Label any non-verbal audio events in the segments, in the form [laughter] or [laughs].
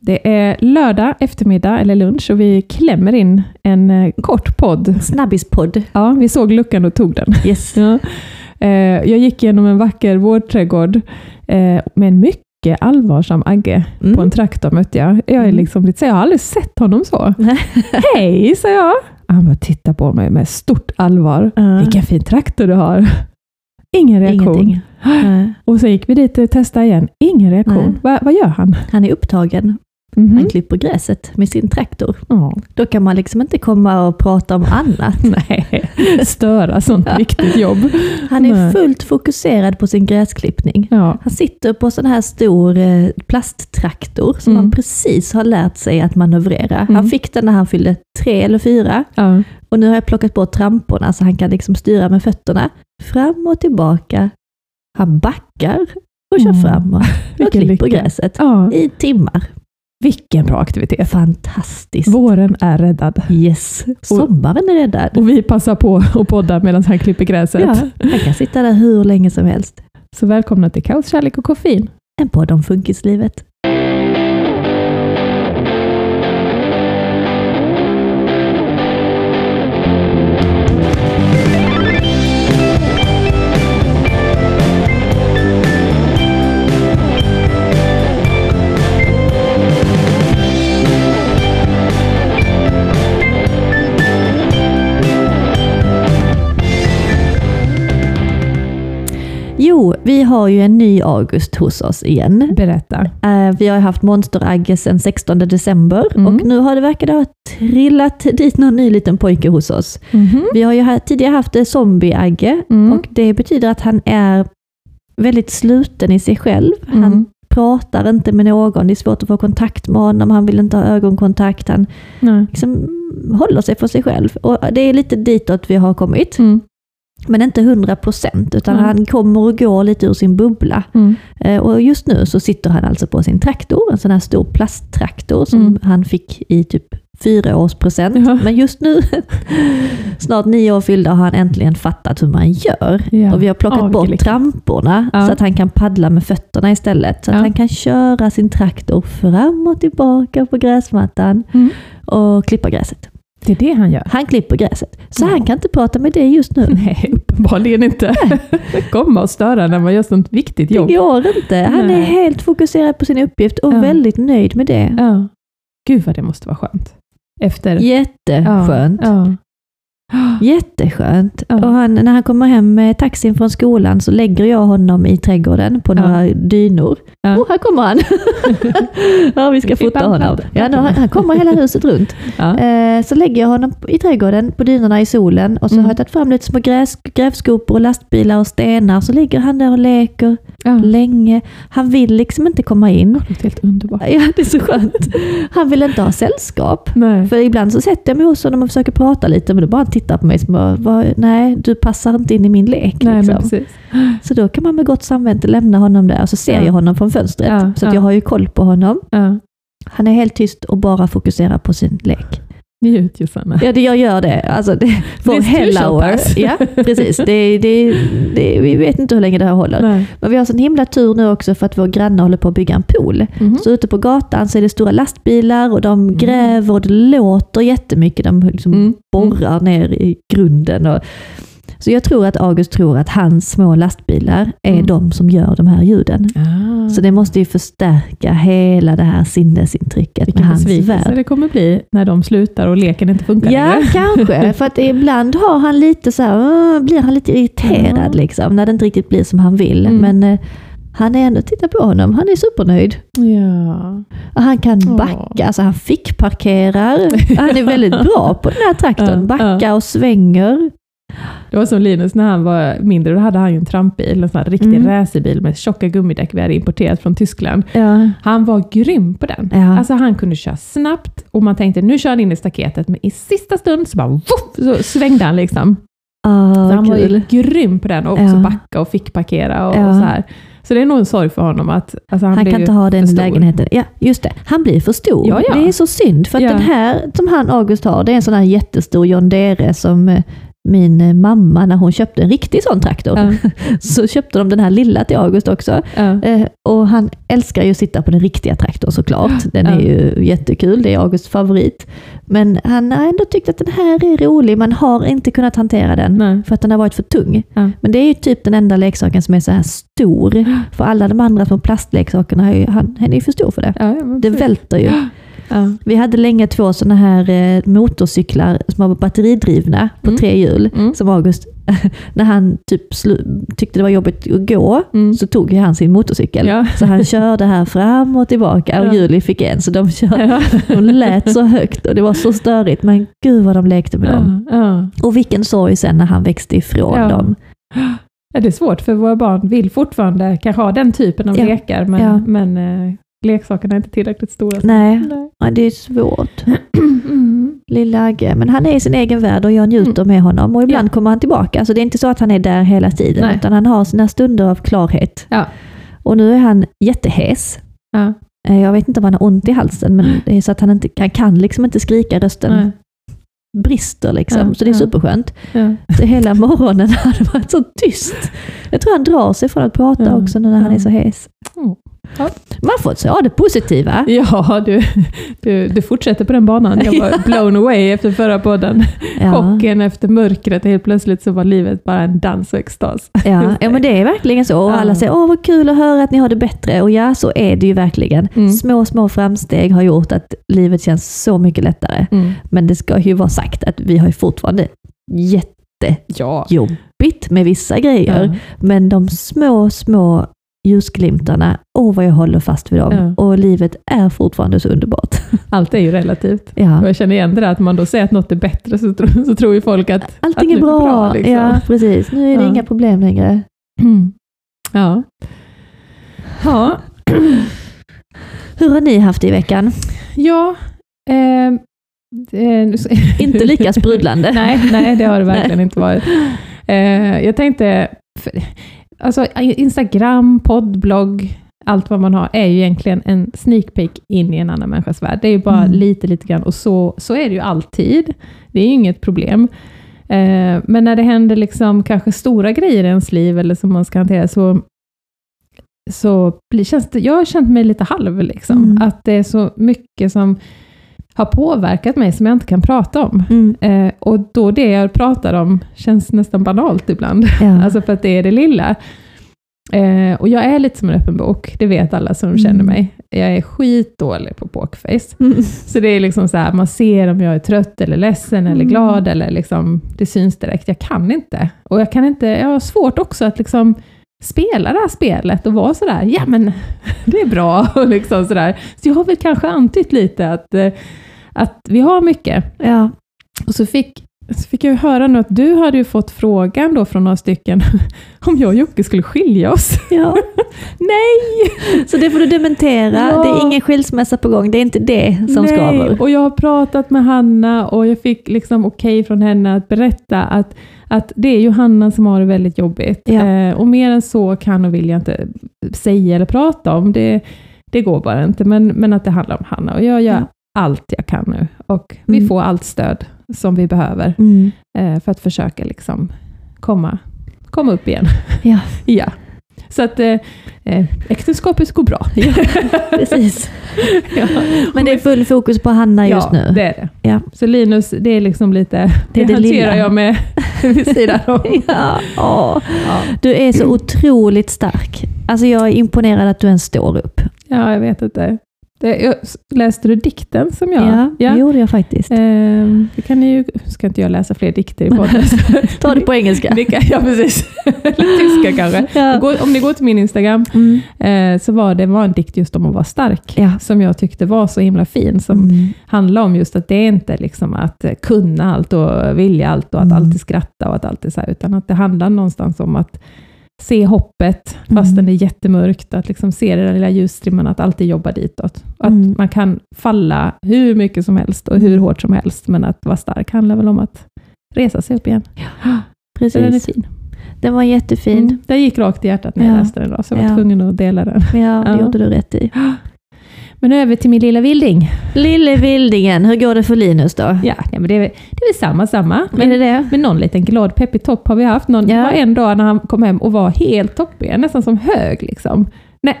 Det är lördag eftermiddag eller lunch och vi klämmer in en eh, kort podd. Snabbispodd. Ja, vi såg luckan och tog den. Yes. [laughs] Ja. Eh, Jag gick genom en vacker vårdträdgård eh, med en mycket allvarsam Agge Mm. på en traktor mötte jag. Jag, är Mm. liksom lite så, jag har aldrig sett honom så. [laughs] Hej, sa jag. Han bara tittade på mig med stort allvar. Ja. Vilken fin traktor du har. Ingen reaktion. [gasps] Nej. Och så gick vi dit och testade igen. Ingen reaktion. Va, vad gör han? Han är upptagen. Mhm. Han klipper gräset med sin traktor. Ja. Då kan man liksom inte komma och prata om annat. [laughs] Nej, störa sånt viktigt jobb. Han är Nej. fullt fokuserad på sin gräsklippning. Ja. Han sitter på sån här stor eh, plasttraktor som Mm. han precis har lärt sig att manövrera. Mm. Han fick den när han fyllde tre eller fyra Ja. och nu har jag plockat bort tramporna så han kan liksom styra med fötterna fram och tillbaka. Han backar och kör Mm. fram [laughs] och, klipper lycka. gräset ja. i timmar. Vilken bra aktivitet. Fantastiskt. Våren är räddad. Yes, sommaren är räddad. Och vi passar på att podda medan han klipper gräset. Ja, han kan sitta där hur länge som helst. Så välkomna till Kaos, kärlek och koffein. En podd om funkislivet. Jo, vi har ju en ny August hos oss igen. Berätta. Eh, vi har haft Monster-Agge sedan 16 december Mm. och nu har det verkar ha trillat dit någon ny liten pojke hos oss. Mhm. Vi har ju tidigare haft Zombie-Agge Mm. och det betyder att han är väldigt sluten i sig själv. Han Mm. pratar inte med någon, det är svårt att få kontakt med honom, han vill inte ha ögonkontakt, han liksom håller sig för sig själv. Och det är lite ditåt vi har kommit. Mm. Men inte 100 procent, utan Nej. han kommer och går lite ur sin bubbla. Mm. Eh, Och just nu så sitter han alltså på sin traktor, en sån här stor plasttraktor som Mm. han fick i typ fyra års present. Ja. Men just nu, [laughs] snart nio år fyllda, har han äntligen fattat hur man gör. Ja. Och vi har plockat Ja, bort tramporna Ja. så att han kan paddla med fötterna istället. Så att han kan köra sin traktor fram och tillbaka på gräsmattan Mm. och klippa gräset. Det är det han gör. Han klipper gräset. Så Ja. han kan inte prata med dig just nu. [laughs] Nej, uppenbarligen inte. [laughs] Komma och störa när man gör sånt viktigt Det jobb. går inte. Han är Nej. helt fokuserad på sin uppgift och Ja. väldigt nöjd med det. Ja. Gud vad det måste vara skönt. Efter... Jätteskönt. Ja. Jätteskönt. Ja. Och han, när han kommer hem med taxin från skolan så lägger jag honom i trädgården på Ja. några dynor. Ja. Oh, här kommer han! [laughs] ja, vi ska fota honom. Ja, han, han kommer hela huset runt. Ja. Eh, så lägger jag honom i trädgården på dynorna i solen och så Mm. har jag tagit fram lite små gräs, grävskopor och lastbilar och stenar. Så ligger han där och leker Ja. länge. Han vill liksom inte komma in. Det låter helt underbart. Ja, det är så skönt. Han vill inte ha sällskap. Nej. För ibland så sätter jag mig hos honom och försöker prata lite, men då bara tittar på mig som bara, "Vad- nej, du passar inte in i min lek. Nej, liksom. Så då kan man med gott samvete lämna honom där, och så ser Ja. jag honom från fönstret. Ja, så jag har ju koll på honom. Han är helt tyst och bara fokuserar på sin lek. Njut Josanna. Ja, det, jag gör det. Alltså, det vår This too hell shall hour. pass. Ja, precis. Det, det, det, vi vet inte hur länge det här håller. Nej. Men vi har sån himla tur nu också för att vår granne håller på att bygga en pool. Mhm. Så ute på gatan så är det stora lastbilar och de gräver och det låter jättemycket. De liksom Mm. borrar ner i grunden. Och, så jag tror att August tror att hans små lastbilar är Mm. de som gör de här ljuden. Ah. Så det måste ju förstärka hela det här sinnesintrycket Vilken med hans värld. det kommer bli när de slutar och leken inte funkar Ja, längre. kanske. [laughs] För att ibland har han lite så här, blir han lite irriterad Ja. liksom, när det inte riktigt blir som han vill. Mm. Men eh, han är ändå, titta på honom, han är supernöjd. Ja. Och han kan backa, alltså han fick parkerar. Han är väldigt bra på den här traktorn. [laughs] Backar och svänger. Det var som Linus när han var mindre, då hade han ju en trampbil, en sån här riktig Mm. racerbil med tjocka gummidäck vi hade importerat från Tyskland. Ja. Han var grym på den. Ja. Alltså han kunde köra snabbt och man tänkte nu kör han in i staketet, men i sista stund så bara voff, så svängde han liksom. Ah, Så han var kul. ju grym på den och också Ja. backa och fick parkera och, Ja. och så här. Så det är nog en sorg för honom att alltså han, Han kan inte ha den lägenheten. Ja, just det. Han blir för stor. Ja, ja. Det är så synd. För att den här som han August har, det är en sån här jättestor John Deere som eh, min eh, mamma, när hon köpte en riktig sån traktor, Ja. [laughs] så köpte de den här lilla till August också. Eh, och han älskar ju att sitta på den riktiga traktorn såklart. Den är ju jättekul, det är Augusts favorit. Men han har ändå tyckt att den här är rolig, man har inte kunnat hantera den Nej. för att den har varit för tung. Men det är ju typ den enda leksaken som är så här stor. För alla de andra små plastleksakerna, han, han är ju för stor för det. Det välter ju. [gasps] Ja. Vi hade länge två sådana här eh, motorcyklar som var batteridrivna på Mm. tre hjul. Mm. Som August, [laughs] när han typ tyckte det var jobbigt att gå, Mm. så tog han sin motorcykel. Ja. Så han [laughs] körde här fram och tillbaka och Ja. Julie fick en. Så de, kör, Ja. [laughs] de lät så högt och det var så störigt. Men gud vad de lekte med dem. Och vilken sorg sen när han växte ifrån dem. Ja, det är svårt för våra barn vill fortfarande kanske ha den typen av Ja. lekar, men, Ja. men eh, leksakerna är inte tillräckligt stora. Nej, Nej. ja, det är svårt. [clears throat] Mm. Lilla Agge. Men han är i sin egen värld och jag njuter med honom. Och ibland kommer han tillbaka. Så det är inte så att han är där hela tiden. Nej. Utan han har sina stunder av klarhet. Ja. Och nu är han jättehes. Ja. Eh, Jag vet inte om han har ont i halsen, men det är så att han inte han kan liksom inte skrika. Rösten Nej. brister liksom. Ja, så det är ja. superskönt. Ja. Så hela morgonen [laughs] har det varit så tyst. Jag tror han drar sig från att prata Ja, också nu när han ja. är så hes. Mm. Ja. Man får ta det positiva. Ja, du, du, du fortsätter på den banan. Jag var [laughs] blown away efter förra podden. Ja. Chocken efter mörkret. Helt plötsligt så var livet bara en dans och extas. Ja, ja [laughs] men det är verkligen så. Och alla säger åh vad kul att höra att ni har det bättre. Och ja, så är det ju verkligen. Mm. Små, små framsteg har gjort att livet känns så mycket lättare. Mm. Men det ska ju vara sagt att vi har ju fortfarande jättejobbigt Ja. med vissa grejer. Ja. Men de små, små ljusglimtarna, åh vad jag håller fast vid dem. Ja. Och livet är fortfarande så underbart. [laughs] Allt är ju relativt. Ja. Och jag känner igen det där att man då säger att något är bättre så, tror- så tror ju folk att Allting att är nu bra. liksom. Ja, precis. Nu är det Ja. inga problem längre. Mm. [clears throat] Ja. Ja. [clears throat] Hur har ni haft det i veckan? Ja. Eh, eh, [laughs] Inte lika sprudlande. [laughs] nej, nej, det har det verkligen inte varit. Eh, jag tänkte, för, alltså Instagram, podd, blogg, allt vad man har är ju egentligen en sneak peek in i en annan människas värld. Det är ju bara Mm. lite, lite grann och så, så är det ju alltid. Det är ju inget problem. Eh, men när det händer liksom kanske stora grejer i ens liv eller som man ska hantera så så blir, känns det, jag har känt mig lite halv. Liksom. Mm. Att det är så mycket som har påverkat mig som jag inte kan prata om. Mm. Eh, och då det jag pratar om känns nästan banalt ibland. Ja. [laughs] Alltså för att det är det lilla. Eh, och jag är lite som en öppen bok, det vet alla som Mm. känner mig. Jag är skitdålig på pokerface. Mm. Så det är liksom så här, man ser om jag är trött eller ledsen eller Mm. glad, eller liksom, det syns direkt. Jag kan inte. Och jag kan inte, jag har svårt också att liksom spela det här spelet och vara sådär, ja men [laughs] det är bra. [laughs] Och liksom sådär. Så jag har väl kanske antytt lite att, eh, att vi har mycket. Ja. Och så fick, så fick jag höra nu att du hade ju fått frågan då från några stycken [laughs] om jag och Jocke skulle skilja oss. ja. [laughs] Nej! Så det får du dementera. Ja. Det är ingen skilsmässa på gång. Det är inte det som Nej, skaver. och jag har pratat med Hanna och jag fick liksom okej från henne att berätta att, att det är ju Hanna som har det väldigt jobbigt. Ja. Eh, och mer än så kan och vill jag inte säga eller prata om. Det, det går bara inte. Men, men att det handlar om Hanna och jag gör Ja. Allt jag kan nu. Och vi Mm. får allt stöd som vi behöver Mm. eh, för att försöka liksom komma, komma upp igen. Ja. [laughs] ja. Så att eh, eh, äktenskapet går bra. [laughs] Precis. ja. Men det är full fokus på Hanna just ja, nu. det är det. Ja. Så Linus, det är liksom lite, Det det, det hanterar lilla. jag med [laughs] vid sidan om. Ja. åh. Ja. Du är så otroligt stark. Alltså jag är imponerad att du ens står upp. ja, jag vet inte. Läste du dikten som jag... Ja, ja. det gjorde jag faktiskt. Ehm, det kan ni ju, ska inte jag läsa fler dikter i podden. [laughs] Ta det på engelska. Ni kan, ja, precis. [laughs] Eller tyska kanske. Ja. Om ni går till min Instagram Mm. eh, så var det var en dikt just om att vara stark. Ja. Som jag tyckte var så himla fin. Som Mm. handlar om just att det är inte liksom att kunna allt och vilja allt och att Mm. alltid skratta och att alltid så här, utan att det handlar någonstans om att se hoppet fastän Mm. det är jättemörkt, att liksom se den lilla ljusstrimman, att alltid jobba ditåt. Att Mm. man kan falla hur mycket som helst och hur hårt som helst, men att vara stark handlar väl om att resa sig upp igen. Så den är Precis. fin. Den var jättefin. Mm. Den gick rakt i hjärtat när jag Ja. läste den idag, så jag var Ja. tvungen att dela den. Ja, det Ja. gjorde du rätt i. [gasps] Men över till min lilla vilding. Lille Vildingen, hur går det för Linus då? Ja, ja men det är, väl- det är väl samma, samma. är det det? Men någon liten glad peppig topp har vi haft. Någon, Ja. Det var en dag när han kom hem och var helt toppig, nästan som hög. Liksom.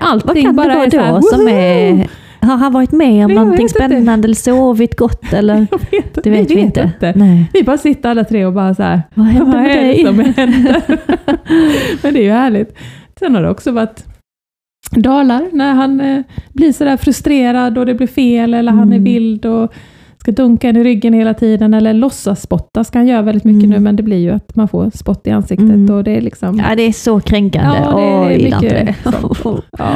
Allting Vad kan bara det vara är så här, då som "Woho!" är... Har han varit med om Nej, jag någonting vet inte. spännande eller sovit gott [laughs] eller? Jag vet, Det vet vi inte. inte. Nej. Vi bara sitter alla tre och bara så här, Vad hände vad med är det dig? som händer? [laughs] [laughs] Men det är ju härligt. Sen har det också varit dalar när han eh, blir sådär frustrerad och det blir fel eller han är Mm. vild och ska dunka en i ryggen hela tiden eller låtsas spotta ska han göra väldigt mycket Mm. nu men det blir ju att man får spott i ansiktet Mm. och det är liksom Ja, det är så kränkande. Ja, det är gillar mycket inte det. [laughs] Ja.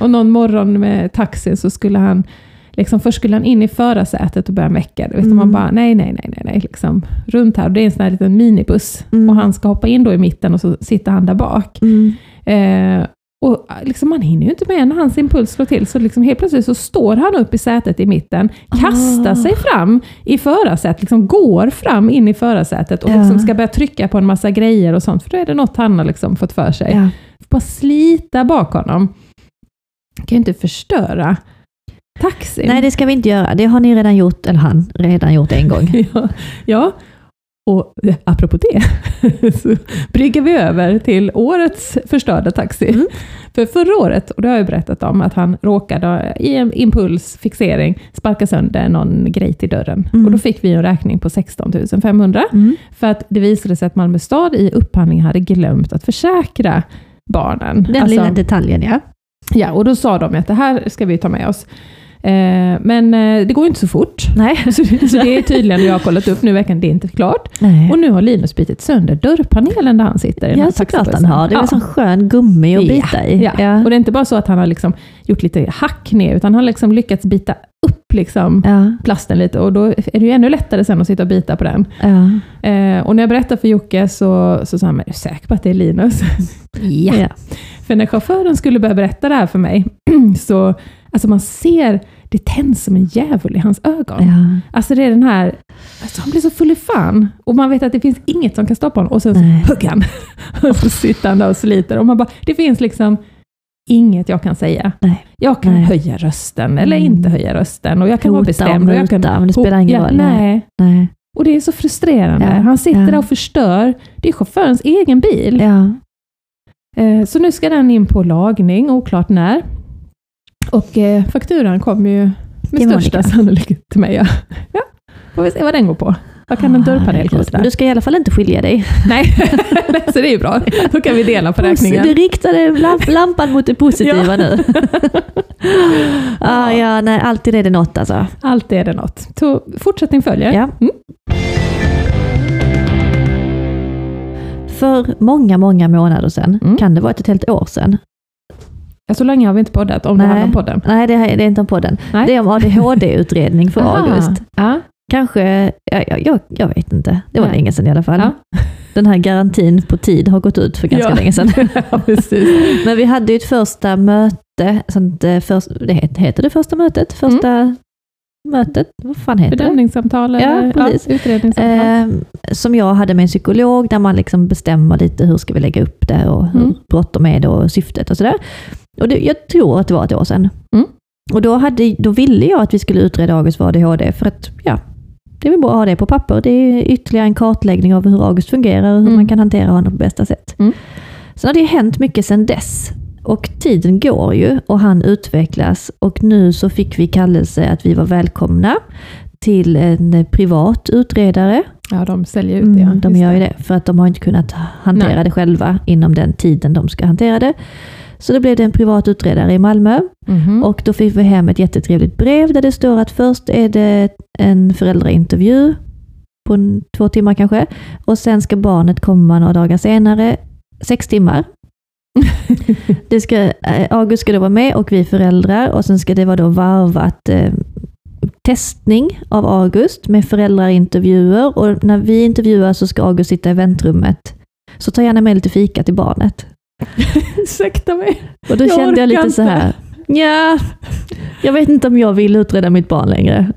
Och någon morgon med taxin så skulle han, liksom, först skulle han in i förarsätet och börja mecka. Vet, Mm. Man bara, nej, nej, nej, nej, nej, liksom, runt här. Och det är en sån här liten minibuss. Mm. Och han ska hoppa in då i mitten och så sitter han där bak. Mm. Eh, och liksom, man hinner ju inte med när hans impuls slår till. Så liksom, helt plötsligt så står han upp i sätet i mitten, kastar Ah. sig fram i förarsätet, liksom, går fram in i förarsätet och Ja. liksom ska börja trycka på en massa grejer och sånt. För då är det något han har liksom fått för sig Ja. bara slita bak honom. kan ju inte förstöra taxin. Nej, det ska vi inte göra. Det har ni redan gjort, eller han redan gjort en gång. [laughs] ja, ja, och eh, apropå det, [laughs] så brygger vi över till årets förstörda taxi. Mm. För förra året, och det har jag berättat om, att han råkade i en impulsfixering sparka sönder någon grej till dörren. Mm. Och då fick vi en räkning på 16 500. Mm. För att det visade sig att Malmö stad i upphandling hade glömt att försäkra barnen. Den Alltså- lilla detaljen, ja. Ja, och då sa de att det här ska vi ta med oss. Eh, men eh, det går ju inte så fort. Nej. [laughs] Så, så det är [laughs] tydligen, jag har kollat upp nu i veckan, det är inte klart. Nej. Och nu har Linus bitit sönder dörrpanelen där han sitter Ja, såklart han har. Det är ja. en sån skön gummi att Ja, bita i. Ja. och det är inte bara så att han har liksom gjort lite hack ner, utan han har liksom lyckats bita upp liksom Ja, plasten lite och då är det ju ännu lättare sen att sitta och bita på den. ja. Eh, och när jag berättade för Jocke så, så sa han, men är du säker på att det är Linus? ja. [laughs] Ja. För när chauffören skulle börja berätta det här för mig, [clears throat] så alltså man ser, det tänds som en djävul i hans ögon. ja. Alltså det är den här, alltså han blir så full i fan. Och man vet att det finns inget som kan stoppa honom. Och sen så hugger han. [laughs] och så sitter han där och sliter. Och man bara, det finns liksom inget jag kan säga. Nej. Jag kan Nej. höja rösten eller Mm. inte höja rösten. Och jag kan vara Hota bestämd. och jag kan, men det spelar ingen roll. Nej. nej. Nej. Och det är så frustrerande. Ja, Han sitter ja. där och förstör. Det är chaufförens egen bil. Ja. Eh, Så nu ska den in på lagning, oklart när. Och eh, fakturan kommer ju med Till största sannolikhet till mig. Ja. Ja, får vi se vad den går på. Vad kan en Ah, dörrpanel kosta? Du ska i alla fall inte skilja dig. [laughs] Nej, [laughs] så det är ju bra. Då kan vi dela på Du räkningen. riktade lamp- lampan mot det positiva Ja. nu. [laughs] ah, ja, nej, alltid är det något alltså. Alltid är det något. Så fortsättning följer. Ja. Mm. För många, många månader sedan, Mm. kan det vara ett helt år sedan? Ja, så länge har vi inte poddat, om det Nej. handlar om podden. Nej, det, det är inte om podden. Nej. Det är om ADHD-utredning för. August. Ja. Kanske, jag, jag, jag, vet inte. Det var Nej. länge sedan i alla fall. Ja. [laughs] Den här garantin på tid har gått ut för ganska Ja. länge sedan. [laughs] ja, precis. [laughs] Men vi hade ju ett första möte, sånt, eh, först, det heter, heter det första mötet? Första mötet? Vad fan heter det? Bedömningssamtal Ja, eller precis. utredningssamtal. Eh, som jag hade med en psykolog, där man liksom bestämmer lite hur ska vi lägga upp det och hur Mm. bråttom är det och syftet och sådär. Och det, jag tror att det var ett år sedan. Mm. Och då, hade, då ville jag att vi skulle utreda August för ADHD, för att ja, det är väl bra att ha det på papper. Det är ytterligare en kartläggning av hur August fungerar och hur Mm. man kan hantera honom på bästa sätt. Mm. Sen har det hänt mycket sedan dess. Och tiden går ju och han utvecklas och nu så fick vi kallelse att vi var välkomna till en privat utredare. Ja, de säljer ut det. ja. Mm, de Just gör ju det för att de har inte kunnat hantera Nej. det själva inom den tiden de ska hantera det. Så då blev det en privat utredare i Malmö Mhm. och då fick vi hem ett jättetrevligt brev där det står att först är det en föräldraintervju på en, två timmar kanske och sen ska barnet komma några dagar senare, sex timmar. [laughs] Det ska, eh, August ska då vara med och vi föräldrar och sen ska det vara då varvat eh, testning av August med föräldraintervjuer och när vi intervjuar så ska August sitta i väntrummet. Så ta gärna med lite fika till barnet. [laughs] Ursäkta mig. Och då Jag kände jag lite så inte. här, ja, jag vet inte om jag vill utreda mitt barn längre.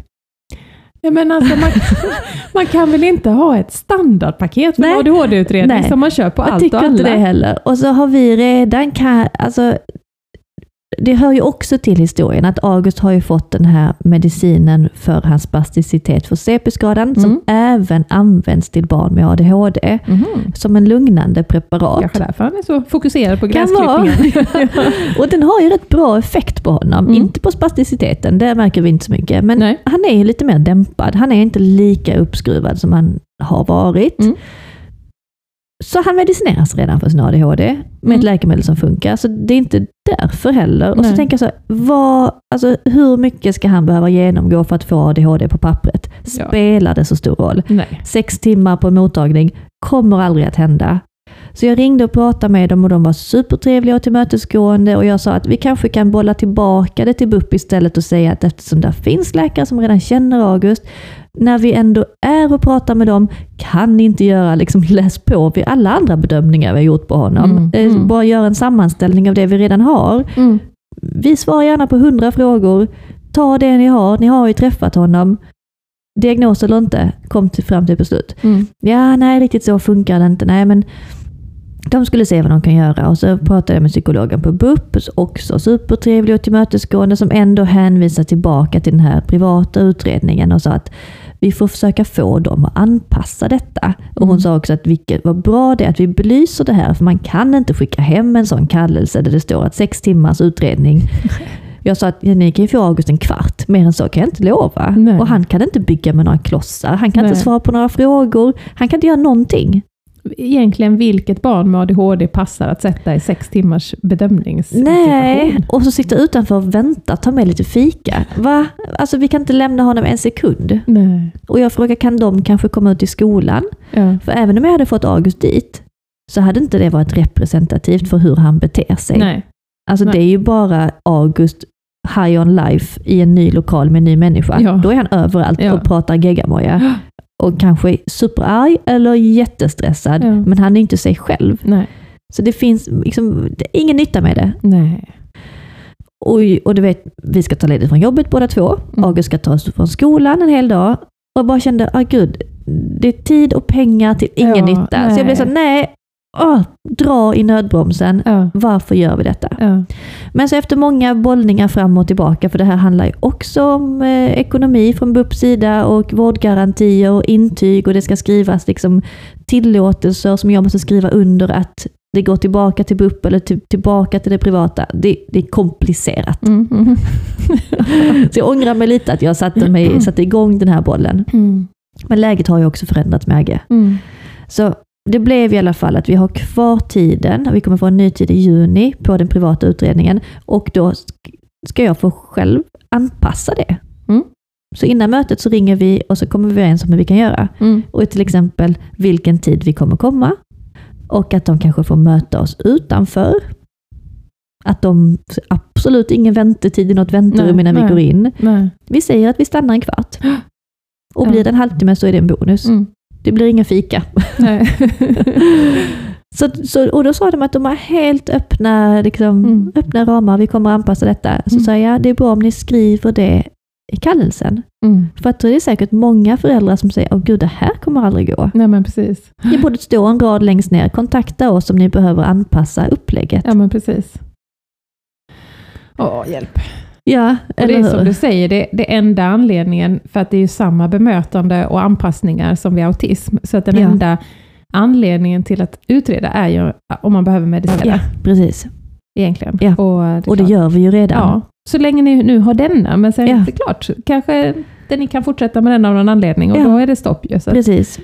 Ja, men alltså, man, [laughs] man kan väl inte ha ett standardpaket för ADHD-utredning som man kör på Jag allt tycker och alla? inte det heller. Och så har vi redan, ka- alltså, det hör ju också till historien att August har ju fått den här medicinen för hans spasticitet för CP-skadan, som Mm. även används till barn med ADHD, Mhm. som en lugnande preparat. Kanske därför han är så fokuserad på gräsklippningen. [laughs] Och den har ju rätt bra effekt på honom. Mm. Inte på spasticiteten, det märker vi inte så mycket. Men Nej. han är ju lite mer dämpad. Han är inte lika uppskruvad som han har varit. Så han medicineras redan för sin ADHD med Mm. ett läkemedel som funkar. Så det är inte därför heller. Och så Nej. tänker jag så här, vad, alltså, hur mycket ska han behöva genomgå för att få ADHD på pappret? Ja. Spelar det så stor roll? Nej. Sex timmar på en mottagning kommer aldrig att hända. Så jag ringde och pratade med dem och de var supertrevliga och tillmötesgående och jag sa att vi kanske kan bolla tillbaka det till BUP istället och säga att eftersom det finns läkare som redan känner August, när vi ändå är och pratar med dem, kan inte göra liksom [laughs] läs på vid alla andra bedömningar vi har gjort på honom. Mm, Eh, mm. Bara göra en sammanställning av det vi redan har. Mm. Vi svarar gärna på hundra frågor. Ta det ni har, ni har ju träffat honom. Diagnos eller inte, kom till, fram till beslut. Mm. Ja, nej, riktigt så funkar det inte. Nej, men de skulle se vad de kan göra och så pratade jag med psykologen på BUP, också supertrevlig och tillmötesgående, som ändå hänvisar tillbaka till den här privata utredningen och sa att vi får försöka få dem att anpassa detta. Och hon Mm. sa också att vilket vad bra det är att vi belyser det här, för man kan inte skicka hem en sån kallelse där det står att sex timmars utredning [laughs] jag sa att ni kan ju få August en kvart, mer än så kan jag inte lova. Nej. Och han kan inte bygga med några klossar, han kan Nej. inte svara på några frågor, han kan inte göra någonting. Egentligen vilket barn med ADHD passar att sätta i sex timmars bedömningssituation? Nej, och så sitta utanför och vänta, ta med lite fika. Va? Alltså vi kan inte lämna honom en sekund. Nej. Och jag frågar, kan de kanske komma ut i skolan? Ja. För även om jag hade fått August dit, så hade inte det varit representativt för hur han beter sig. Nej. Alltså Nej. det är ju bara August high on life i en ny lokal med en ny människa. Ja. Då är han överallt Ja. och pratar geggamoja. [gasps] Och kanske superarg eller jättestressad, Ja. men han är inte sig själv. Nej. Så det finns liksom, det ingen nytta med det. Nej. Och, och du vet, vi ska ta ledigt från jobbet båda två. Mm. August ska ta oss från skolan en hel dag. Och jag bara kände, ah gud, det är tid och pengar till ingen Ja, nytta. Så jag blev så, nej. Åh, dra i nödbromsen. Ja. Varför gör vi detta? Ja. Men så efter många bollningar fram och tillbaka, för det här handlar ju också om eh, ekonomi från BUPs sida och vårdgarantier och intyg och det ska skrivas liksom tillåtelser som jag måste skriva under att det går tillbaka till BUP eller till, tillbaka till det privata. Det, det är komplicerat. Mm. Mm. [laughs] Så jag ångrar mig lite att jag satte, mig, satte igång den här bollen. Mm. Men läget har ju också förändrats med Agge. Mm. Så det blev i alla fall att vi har kvar tiden, vi kommer få en ny tid i juni på den privata utredningen och då sk- ska jag få själv anpassa det. Mm. Så innan mötet så ringer vi och så kommer vi överens om hur vi kan göra. Mm. Och till exempel vilken tid vi kommer komma och att de kanske får möta oss utanför. Att de absolut ingen väntetid i något väntrum innan vi går in. Nej. Vi säger att vi stannar en kvart. [gasps] Och blir det en halvtimme så är det en bonus. Mm. Det blir ingen fika. [laughs] Så, så, och då sa de att de har helt öppna, liksom, Mm. öppna ramar, vi kommer anpassa detta. Så Mm. sa jag, det är bra om ni skriver det i kallelsen. Mm. För att det är säkert många föräldrar som säger, åh gud det här kommer aldrig gå. Nej men precis. Det borde stå en rad längst ner, kontakta oss om ni behöver anpassa upplägget. Ja men precis. Åh, hjälp. Ja, Och det eller är som du säger, det, det enda anledningen, för att det är ju samma bemötande och anpassningar som vid autism, så att den Ja. enda anledningen till att utreda är ju om man behöver medicinera, Ja, precis. egentligen. Ja. Och, det, Och det gör vi ju redan. Ja, så länge ni nu har denna, men sen Ja. är det klart, kanske det ni kan fortsätta med den av någon anledning och Ja. då är det stopp ju. Så. Precis.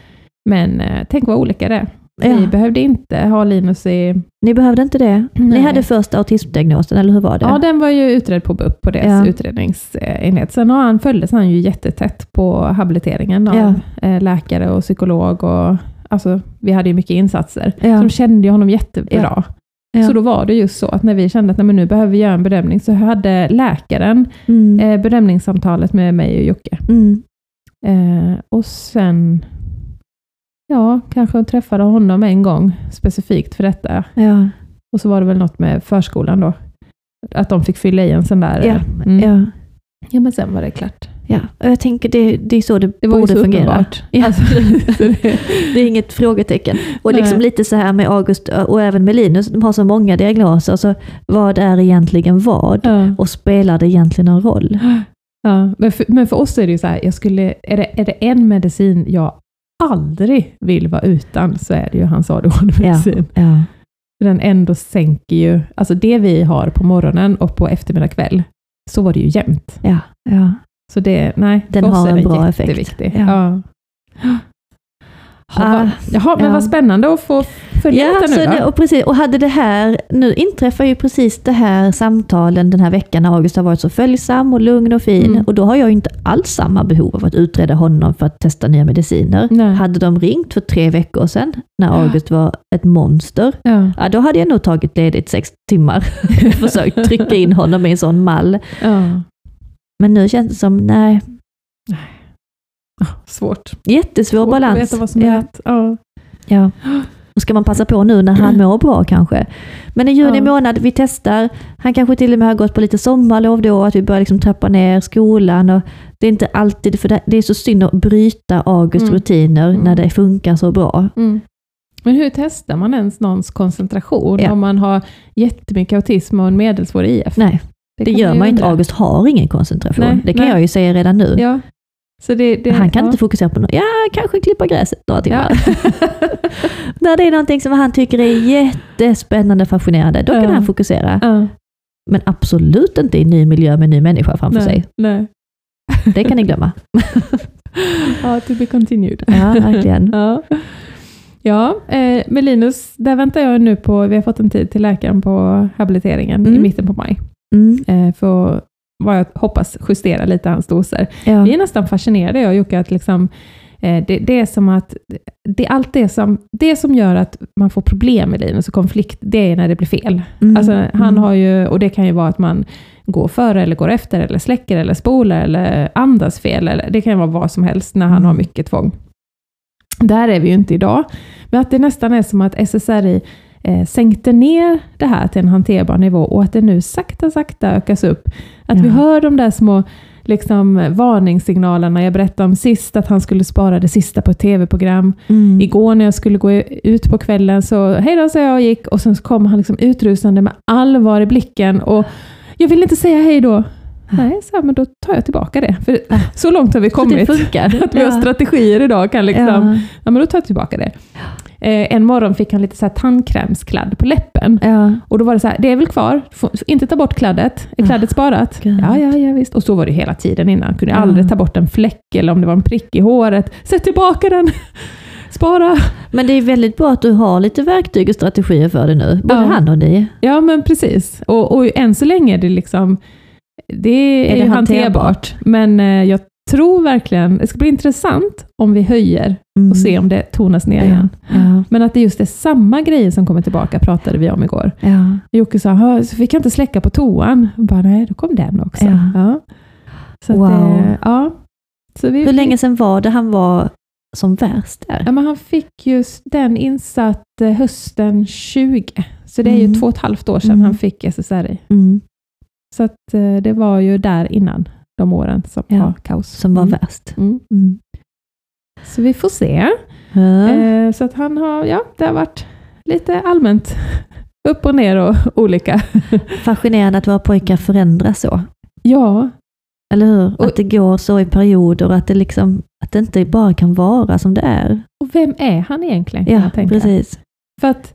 Men eh, tänk vad olika det är. Ja. Vi behövde inte ha Linus i... Ni behövde inte det. Ni Nej. hade första autismdiagnosen, eller hur var det? Ja, den var ju utredd på BUP, på deras Ja. utredningsenhet. Sen har han, följdes han ju jättetätt på habiliteringen av Ja. eh, läkare och psykolog. Och, alltså, vi hade ju mycket insatser. Så ja. de kände ju honom jättebra. Så då var det just så att när vi kände att nej, nu behöver vi göra en bedömning, så hade läkaren Mm. eh, bedömningssamtalet med mig och Jocke. Mm. Eh, och sen, ja, kanske träffade honom en gång specifikt för detta. Ja. Och så var det väl något med förskolan då. Att de fick fylla i en sån där... Ja. eh, mm. Ja. ja, men sen var det klart. Ja, och jag tänker det, det är så det, Det borde så fungera. uppenbart. Ja. Alltså, [laughs] så det, [laughs] Det är inget frågetecken. Och liksom lite så här med August och även med Linus, de har så många diagnoser, så vad är egentligen vad? ja. Och spelar det egentligen någon roll? [gasps] Ja, men, för, men för oss är det ju så här, jag skulle, är, det, är det en medicin jag aldrig vill vara utan, så är det ju hans ADHD-medicin. Ja. Den ändå sänker ju, alltså det vi har på morgonen och på eftermiddag kväll, så var det ju jämnt. Ja. ja. Så det, nej, Den har en bra effekt. jätteviktig. Ja. Ja. Ja, Ah, Jaha, men ja. vad spännande att få följa Ja, detta nu det, då. och, precis, och hade det här, nu inträffar ju precis det här samtalen den här veckan när August har varit så följsam och lugn och fin. Mm. Och då har jag inte alls samma behov av att utreda honom för att testa nya mediciner. Nej. Hade de ringt för tre veckor sedan, när August var ett monster, Ja, ja, då hade jag nog tagit ledigt sex timmar [laughs] och försökt trycka in honom i en sån mall. ja. Men nu känns det som, nej, Ah, Svårt. jättesvår Svårt balans. att veta vad som är ja. rätt. Ja. Ja. Och ska man passa på nu när han mår bra kanske. Men i juni Ja. månad, vi testar. Han kanske till och med har gått på lite sommarlov då, att vi börjar liksom trappa ner skolan. Och det är inte alltid, för det, det är så synd att bryta Augusts Mm. rutiner Mm. när det funkar så bra. Mm. Men hur testar man ens någons koncentration Ja. om man har jättemycket autism och en medelsvår IF? Nej, det, kan gör man inte. August har ingen koncentration. Nej, det kan nej. jag ju säga redan nu. Ja. Det, det, han kan ja. inte fokusera på något. Ja, kanske klippa gräset några timmar. Ja. [laughs] när det är någonting som han tycker är jättespännande och fascinerande, då kan Ja. han fokusera. Men absolut inte i ny miljö med en ny människa framför sig. Nej. Nej. Det kan ni glömma. [laughs] Ja, to be continued. Ja, verkligen. [laughs] Ja, ja eh, med Linus, där väntar jag nu på, vi har fått en tid till läkaren på habiliteringen i Mm. mitten på maj. Mm, Eh, för vad jag hoppas justera lite hans doser. ja. Vi är nästan fascinerade, jag och Jocke, att liksom, eh, det, det är som att det, allt det som, det som gör att man får problem med Linus och konflikt, det är när det blir fel. Mm, Alltså, han mm. har ju, och det kan ju vara att man går före eller går efter, eller släcker eller spolar, eller andas fel. Eller, det kan ju vara vad som helst när han Mm. har mycket tvång. Där är vi ju inte idag. Men att det nästan är som att SSRI eh, sänkte ner det här till en hanterbar nivå och att det nu sakta, sakta ökas upp. Att vi Ja. hör de där små liksom, varningssignalerna. Jag berättade om sist att han skulle spara det sista på ett tv-program. Mm. Igår när jag skulle gå ut på kvällen så hej då sa jag och gick och sen kom han liksom utrusande med allvar i blicken och jag vill inte säga hej då. Nej, så här, men då tar jag tillbaka det. För så långt har vi Så det kommit. funkar. [laughs] Att vi har strategier idag kan liksom, ja. Ja. men då tar jag tillbaka det. Eh, en morgon fick han lite så här tandkrämskladd på läppen. Ja. Och då var det så här, det är väl kvar, får, inte ta bort kladdet. Är kladdet sparat? Gud. Ja, ja, ja visst. Och så var det hela tiden innan. Kunde Ja. aldrig ta bort en fläck eller om det var en prick i håret. Sätt tillbaka den! [laughs] Spara! Men det är väldigt bra att du har lite verktyg och strategier för det nu. Både Ja. han och ni. Ja, men precis. Och, och än så länge är det liksom, det är, Är det hanterbart? hanterbart. Men eh, jag tror verkligen, det ska bli intressant om vi höjer Mm. och se om det tonas ner igen. Ja. Men att det just är samma grejer som kommer tillbaka pratade vi om igår. Ja. Jocke sa, "Hör, så fick jag inte släcka på toan. Bara, nej, då kom den också. Ja. Så Wow. eh, ja. Så vi, Hur länge sedan var det han var som värst där? Ja, men han fick just den insatt eh, hösten 20. Så det är ju Mm. två och ett halvt år sedan Mm. han fick SSRI. Mm. Så att, eh, det var ju där innan de åren som Ja, var kaos. Som var Mm. värst. Mm. Mm. Så vi får se. Eh, så att han har, ja, det har varit lite allmänt [laughs] upp och ner och [laughs] olika. [laughs] Fascinerande att våra pojkar förändras så. Ja, Eller hur? Och- att det går så i perioder och att det, liksom, att det inte bara kan vara som det är. och vem är han egentligen? Ja, precis. För att,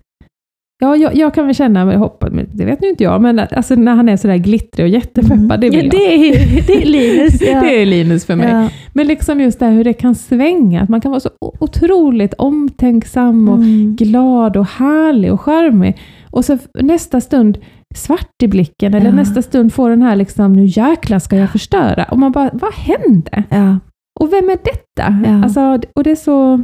ja, jag, jag kan väl känna, men det vet nu inte jag, men alltså, när han är sådär glittrig och jättepeppad, det vill ja, det, är, det är Linus. [laughs] Ja. Det är Linus för mig. Ja. Men liksom just det här hur det kan svänga, att man kan vara så otroligt omtänksam och Mm. glad och härlig och charmig. Och så nästa stund svart i blicken, eller nästa stund får den här liksom, nu jäklar ska jag förstöra. Och man bara, vad hände? Och vem är detta? Alltså, och det är så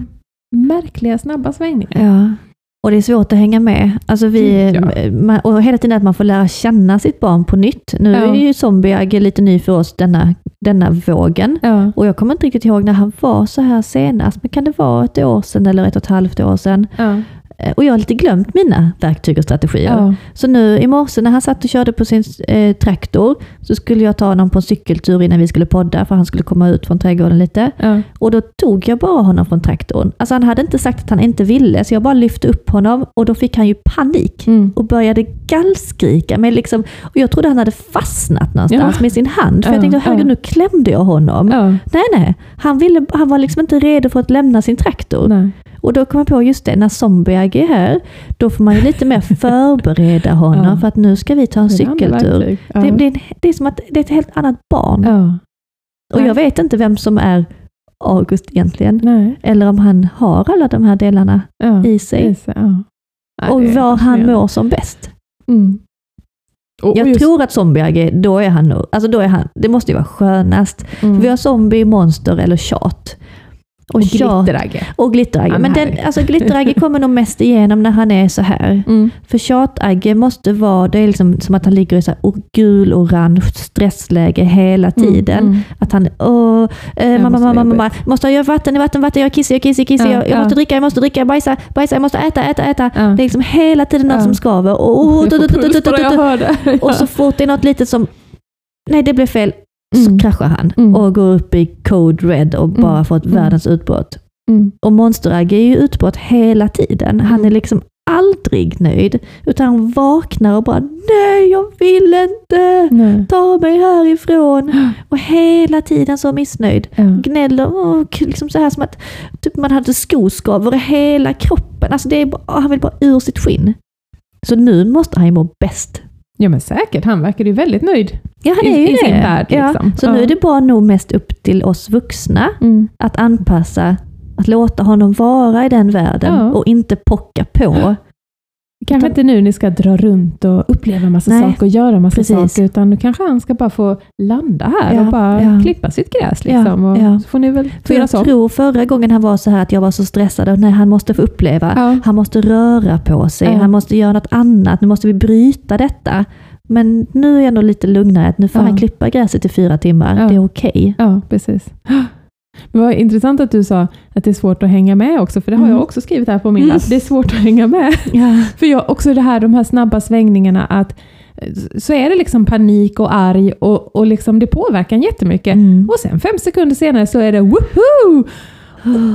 märkliga, snabba svängningar. Och det är svårt att hänga med. Alltså vi, Ja. man, och hela tiden att man får lära känna sitt barn på nytt. Nu Ja. är ju zombie lite ny för oss, denna, denna vågen. Ja. Och jag kommer inte riktigt ihåg när han var så här senast, men kan det vara ett år sedan eller ett och ett halvt år sedan? Eh, Och jag har lite glömt mina verktyg och strategier. Ja. Så nu i morse när han satt och körde på sin eh, traktor så skulle jag ta honom på en cykeltur innan vi skulle podda för han skulle komma ut från trädgården lite. Ja. Och då tog jag bara honom från traktorn. Alltså han hade inte sagt att han inte ville så jag bara lyfte upp honom och då fick han ju panik Mm. och började gallskrika. Med liksom, och jag trodde han hade fastnat någonstans Ja. med sin hand. För Ja, jag tänkte, herregud nu klämde jag honom. Nej, nej. Han, ville, han var liksom inte redo för att lämna sin traktor. Nej. Och då kom jag på, just det, när Zombiag är här, då får man ju lite mer [laughs] förbereda honom Ja. för att nu ska vi ta en Det cykeltur. Ja. Det, det, det är som att det är ett helt annat barn. ja. Och jag vet inte vem som är August egentligen. Nej. Eller om han har alla de här delarna i sig. Sig, och var han mår som bäst. Mm. Och, och Jag just- tror att Zombiag, då är han nog, alltså då är han, det måste ju vara skönast. mm. Vi har zombie, monster eller tjat. Och, och glitteragge. och glitteragge. Ja, men den, alltså glitteragge kommer nog mest igenom när han är så här. Mm. För tjatagge måste vara, det är liksom som att han ligger i så här gul-orange stressläge hela tiden. Mm. Att han, åh, eh, mamma, mamma, mamma, måste jag göra vatten, i vatten, vatten, jag kissar, jag kissar, jag kissar, Ja, jag, jag ja. måste dricka, jag måste dricka, bajsa, bajsa, jag måste äta, äta, äta. Det är liksom hela tiden något som skaver. Och, och, tut, jag tut. hör det. och så fort det är något litet som, nej det blev fel, Mm. så kraschar han Mm. och går upp i code red och bara Mm. får ett Mm. världens utbrott. Mm. Och monsteragge är ju utbrott hela tiden. Han är Mm. liksom aldrig nöjd. Utan han vaknar och bara nej jag vill inte. Nej. Ta mig härifrån. [gasps] Och hela tiden så missnöjd. Ja. Gnäller och liksom så här som att typ man hade skoskav över hela kroppen. Alltså det är bara, han vill bara ur sitt skinn. Så nu måste han ju må bäst. Ja, men säkert. Han verkar ju väldigt nöjd. Ja, han I- är ju i det. sin värld, ja. liksom. Så Ja. nu är det bara nog mest upp till oss vuxna Mm. att anpassa, att låta honom vara i den världen Ja. och inte pocka på. Kanske inte nu ni ska dra runt och uppleva massa Nej, saker och göra massa precis. saker, utan nu kanske han ska bara få landa här Ja, och bara ja. klippa sitt gräs. Liksom, och ja. Så får ni väl För jag så. tror förra gången han var så här att jag var så stressad och nej, han måste få uppleva. Han måste röra på sig, han måste göra något annat, nu måste vi bryta detta. Men nu är jag nog lite lugnare, att nu får han klippa gräset i fyra timmar, det är okej. Ja, precis. Det var intressant att du sa att det är svårt att hänga med också, för det har Mm. jag också skrivit här på min Mm. lapp. Det är svårt att hänga med. [laughs] Ja. För jag, också det här, de här snabba svängningarna, att eh, så är det liksom panik och arg och, och liksom det påverkar jättemycket. Mm. Och sen fem sekunder senare så är det woho!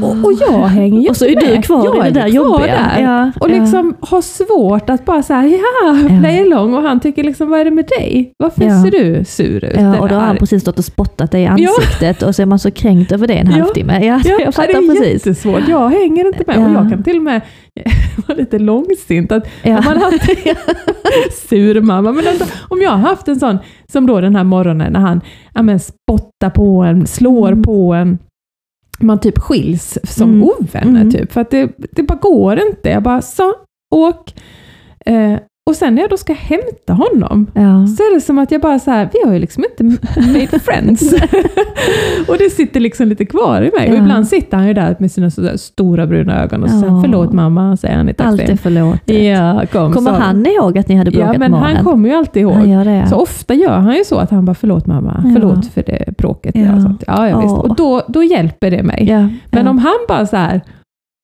Och, och jag hänger ju Och så är du kvar jag i det är där jobbiga. Ja, och ja. liksom har svårt att bara säga ja, Ja. play along. Och han tycker liksom, vad är det med dig? Varför Ja. ser du sur ut? Ja, och då har han precis stått och spottat dig i Ja. ansiktet och så är man så kränkt över det en Ja. halvtimme. Ja, Ja, [laughs] jag fattar det är precis. jättesvårt. Jag hänger inte med. Ja. Och jag kan till och med [laughs] vara lite långsint. Att Ja. om man har haft [laughs] sur mamma, men ändå, om jag har haft en sån, som då den här morgonen när han ja, men, spottar på en, slår Mm. på en, man typ skiljs som Mm. ovänner. Mm. Typ, för att det, det bara går inte. Jag bara, så, åk. Eh, och sen när jag då ska hämta honom, Ja. så är det som att jag bara så här, vi har ju liksom inte made friends. [laughs] och det sitter liksom lite kvar i mig. Och Ja. ibland sitter han ju där med sina stora bruna ögon och så säger Ja. förlåt mamma, säger han i Allt är taxin. förlåtet. Ja, kom, Kommer sa han ihåg att ni hade bråkat Ja, men morgonen? han kommer ju alltid ihåg. Så ofta gör han ju så att han bara, förlåt mamma, Ja. förlåt för det bråket. Ja. Ja, sånt. ja, ja visst. Och då, då hjälper det mig. ja, Men ja. om han bara så här,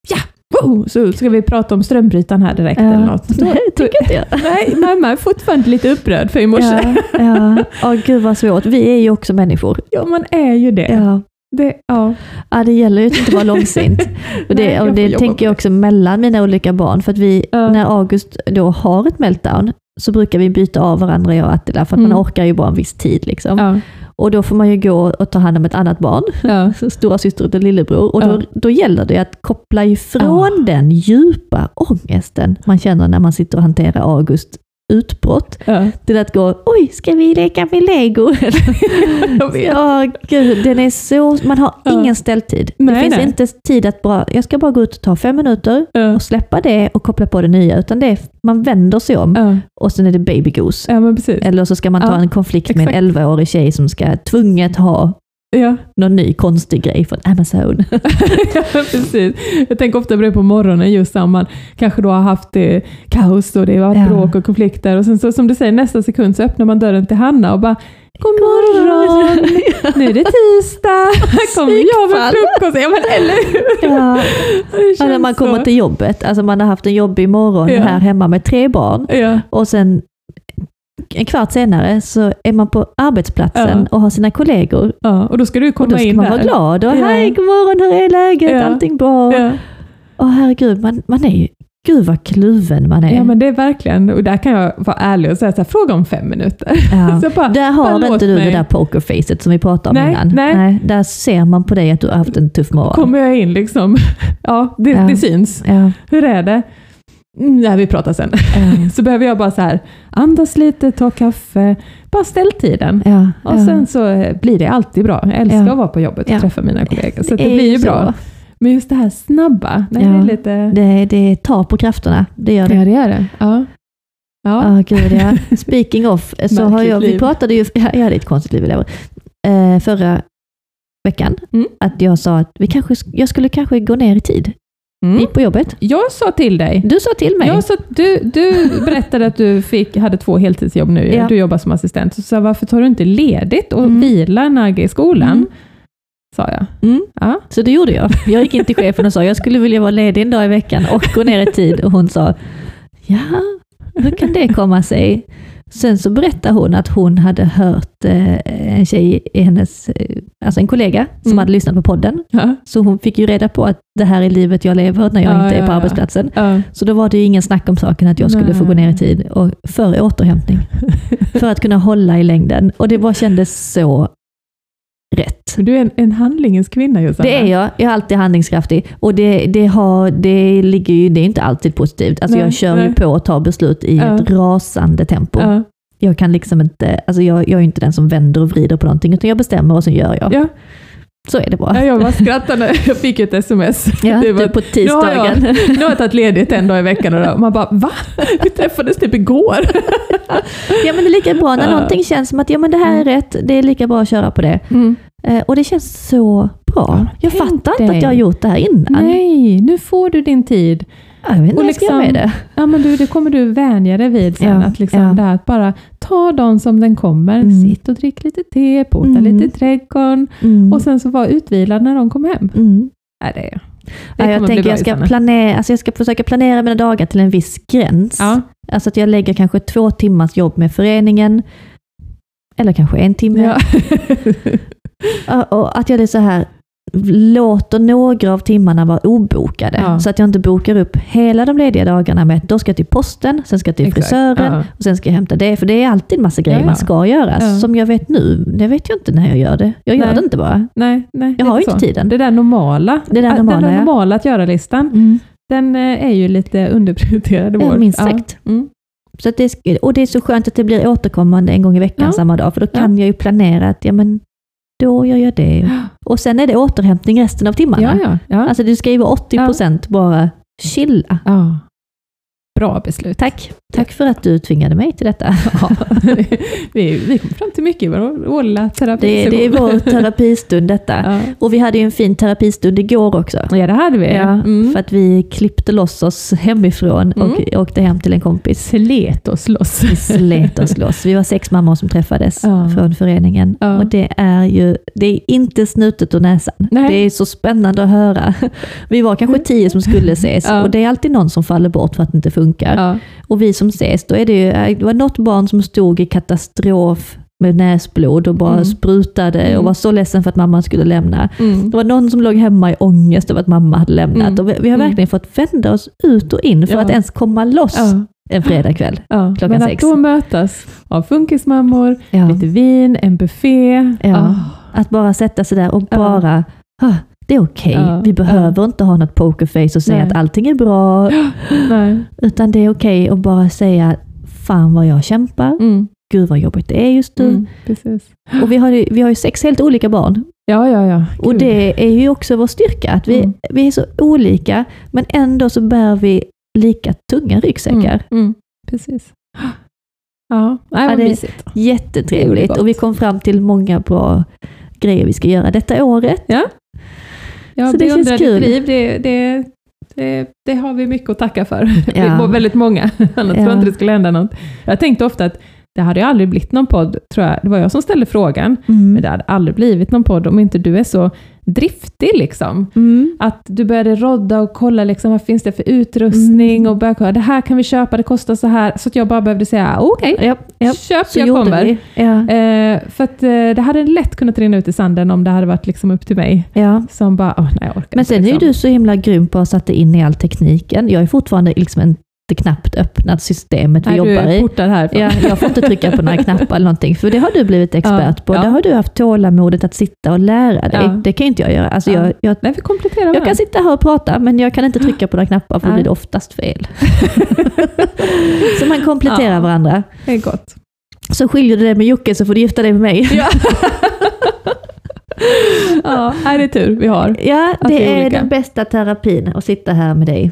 ja, wow, så ska vi prata om strömbrytaren här direkt ja. eller något. Då, Nej, då, tycker inte jag. [laughs] nej, mamma är fortfarande lite upprörd för i morse. Ja, ja. Åh, gud vad svårt. Vi är ju också människor. Ja, man är ju det. Ja. det ja. Ja, det gäller ju att inte vara långsint. [laughs] Och Nej, det, jag och det tänker jag det. också mellan mina olika barn. För att vi, Ja. när August då har ett meltdown, så brukar vi byta av varandra, jag och Attila, för att Mm. man orkar ju bara en viss tid. Liksom. Ja, Och då får man ju gå och ta hand om ett annat barn, ja. [laughs] stora syster och lillebror. Och då, Ja. då gäller det att koppla ifrån den djupa ångesten man känner när man sitter och hanterar August utbrott, ja. till att gå oj, ska vi leka med lego? [laughs] Ja, gud, den är så... Man har Ja. ingen ställtid. Nej, det finns nej. inte tid att bara, jag ska bara gå ut och ta fem minuter Ja. och släppa det och koppla på det nya, utan det är, man vänder sig om och sen är det baby goose. Eller så ska man ta en konflikt med exakt. en 11-årig tjej som ska tvunget ha Ja. någon ny konstig grej från Amazon. [laughs] ja, precis. Jag tänker ofta på det på morgonen, just när man kanske då har haft eh, kaos och det har varit Ja. bråk och konflikter. Och sen så, som du säger, nästa sekund så öppnar man dörren till Hanna och bara God morgon! [laughs] Nu är det tisdag! Här kommer jag med frukost. Ja, men eller hur? ja. [laughs] Ja, när man kommer till jobbet, alltså man har haft en jobbig morgon Ja. här hemma med tre barn Ja, och sen en kvart senare så är man på arbetsplatsen Ja. och har sina kollegor. ja, och då ska du Och komma då ska in man där. vara glad och hej, god morgon, hur är läget? Ja. Allting bra? Ja. Åh herregud, man, man är ju, gud vad kluven man är. ja, men det är verkligen, och där kan jag vara ärlig och säga så här, fråga om fem minuter. Ja. [laughs] Bara, Där har inte du mig. det där pokerfacet som vi pratade om Nej, innan. nej. där ser man på dig att du har haft en tuff morgon. kommer jag in liksom, [laughs] ja, det, Ja. det syns. Ja, Hur är det? Mm, ja, vi pratar sen. ja, [laughs] Så behöver jag bara så här, andas lite, ta kaffe, bara ställ tiden. ja, Och ja. sen så blir det alltid bra. Jag älskar Ja. att vara på jobbet och träffa mina kollegor. Så Det det, blir ju ju bra. så. Men just det här snabba, det är lite... Det, det tar på krafterna, det gör det. Ja, det är det. Ja. Ja. Ja, gud ja. [laughs] Speaking of, så har jag, vi pratade ju, ja, jag hade ett konstigt liv. Eh, förra veckan, Mm. att jag sa att vi kanske, jag skulle kanske gå ner i tid Mm. på jobbet. Jag sa till dig, Du sa till mig. jag sa, du, du berättade att du fick, hade två heltidsjobb nu, Ja. du jobbar som assistent. Så sa varför tar du inte ledigt och Mm. vilar Nagge i skolan? Mm. Sa jag. Mm. Ja. Så det gjorde jag. Jag gick in till chefen och sa jag skulle vilja vara ledig en dag i veckan och gå ner i tid. Och hon sa, ja, hur kan det komma sig? Sen så berättade hon att hon hade hört eh, en tjej, i hennes, eh, alltså en kollega, som Mm. hade lyssnat på podden. Ja. Så hon fick ju reda på att det här är livet jag lever när jag Ja, inte är på ja. arbetsplatsen. Så då var det ju ingen snack om saken att jag skulle få gå ner i tid och för återhämtning. [laughs] för att kunna hålla i längden. Och det bara kändes så rätt. Du är en, en handlingens kvinna Josanna. Det är jag. Jag är alltid handlingskraftig. Och det, det, har, det, ligger ju, det är inte alltid positivt. Alltså Nej, jag kör ju nej. på och tar beslut i Ja. ett rasande tempo. Ja. Jag kan liksom inte, alltså jag, jag är inte den som vänder och vrider på någonting, utan jag bestämmer och sen gör jag. Ja. Så är det bara. Ja, jag bara skrattade när jag fick ett sms. [laughs] Ja, det var, du på nu, har jag, tisdagen. [laughs] nu har jag tagit ledigt en dag i veckan och då- man bara va? [laughs] Vi träffades typ igår. Ja men det är lika bra när Ja. någonting känns som att ja, men det här är rätt, det är lika bra att köra på det. Eh, och det känns så bra. Jag fattar inte att jag har gjort det här innan. Nej, nu får du din tid. Ja, Jag vet inte Och vad jag med liksom- det. Ja, men du, det kommer du vänja dig vid sen. Ja, att liksom ja. det här, att bara ta dagen som den kommer. Mm. Sitt och drick lite te, pota Mm. lite i trädgården Mm. och sen så vara utvilad när de kommer hem. Mm. Nej, det, det Ja, jag tänker jag ska, planera, alltså jag ska försöka planera mina dagar till en viss gräns. Ja. Alltså att jag lägger kanske två timmars jobb med föreningen, eller kanske en timme. Ja, [laughs] Och att jag är så här, låter några av timmarna vara obokade. Ja. Så att jag inte bokar upp hela de lediga dagarna med att då ska jag till posten, sen ska jag till Exakt. frisören, Ja. och sen ska jag hämta det. För det är alltid en massa grejer Ja, man ska göra. Som jag vet nu, det vet jag inte när jag gör det. Jag gör Nej. det inte bara. Nej, nej, Jag har ju inte tiden. Det där normala, Det där normala, den där normala att göra-listan, den eh, är ju lite underprioriterad i vår. minst sagt. Mm. Så det, sk- och det är så skönt att det blir återkommande en gång i veckan samma dag, för då kan jag ju planera att ja, men då gör jag det. Och sen är det återhämtning resten av timmarna. Ja, ja. Alltså du skriver 80% bara chilla. ja. Bra beslut. Tack. Tack för att du tvingade mig till detta. [laughs] Ja. vi, vi kom fram till mycket i vår årliga terapi. Det, det är vår terapistund detta. Ja. Och vi hade ju en fin terapistund igår också. ja, det hade vi. Ja, Mm. För att vi klippte loss oss hemifrån och åkte hem till en kompis. Slet oss loss. Vi slet oss loss. Vi var sex mammor som träffades Ja. från föreningen. Och det är ju det är inte snutet ur näsan. Nej. Det är så spännande att höra. Vi var kanske tio som skulle ses och det är alltid någon som faller bort för att det inte funkar. Och vi som ses, då är det ju, det var något barn som stod i katastrof med näsblod och bara Mm. sprutade och Mm. var så ledsen för att mamma skulle lämna. Mm. Det var någon som låg hemma i ångest över att mamma hade lämnat. Mm. Och vi, vi har Mm. verkligen fått vända oss ut och in för Ja. att ens komma loss Ja. en fredagkväll. Ja. Klockan Men att sex. då mötas av funkismammor, lite vin, en buffé. Ah. Att bara sätta sig där och bara, "Ah, det är okej. Ja. Vi behöver inte ha något pokerface och säga Nej. att allting är bra. [gasps] Nej. Utan det är okej att bara säga, fan vad jag kämpar. Mm. Gud vad jobbigt det är just nu. Mm. Precis. [gasps] Och vi har, ju, vi har ju sex helt olika barn. Ja, ja, ja. Och Gud. det är ju också vår styrka, att vi, Mm. vi är så olika, men ändå så bär vi lika tunga ryggsäckar. Mm. Mm. Precis. [gasps] Ja, Nej, Ja, det- mysigt. Är Jättetrevligt. gott. Och vi kom fram till många bra grejer vi ska göra detta året. Ja. Ja, Så det känns beundrar kul. ditt liv, det, det, det, det har vi mycket att tacka för. [laughs] Ja. väldigt många, [laughs] annars tror Ja. jag inte det skulle hända något. Jag tänkte ofta att det hade ju aldrig blivit någon podd, tror jag. Det var jag som ställde frågan, Mm. men det hade aldrig blivit någon podd om inte du är så driftig. Liksom. Mm. Att du började rodda och kolla liksom, vad finns det för utrustning Mm. och började kolla, det här kan vi köpa, det kostar så här. Så att jag bara behövde säga, okej, Ja, ja. köp, Så jag kommer. Ja. Eh, för att eh, det hade lätt kunnat rinna ut i sanden om det hade varit liksom upp till mig. Ja. Som bara, åh, nej jag orkar Men inte, sen är ju liksom. du så himla grym på att sätta in i all tekniken. Jag är fortfarande liksom inte knappt öppnat systemet vi Nej, jobbar du i. härifrån. Ja, jag får inte trycka på några [laughs] knappar eller någonting, för det har du blivit expert Ja, på. ja. Där har du haft tålamodet att sitta och lära dig. Ja. Det kan inte jag göra. Alltså Ja. jag, jag, Nej, vi kompletterar jag kan sitta här och prata, men jag kan inte trycka på några knappar, för då blir det oftast fel. [laughs] så man kompletterar varandra. Det är gott. Så skiljer du dig med Jocke så får du gifta dig med mig. Ja. [laughs] ja, det är tur vi har. Ja, det är är olika. den bästa terapin, att sitta här med dig.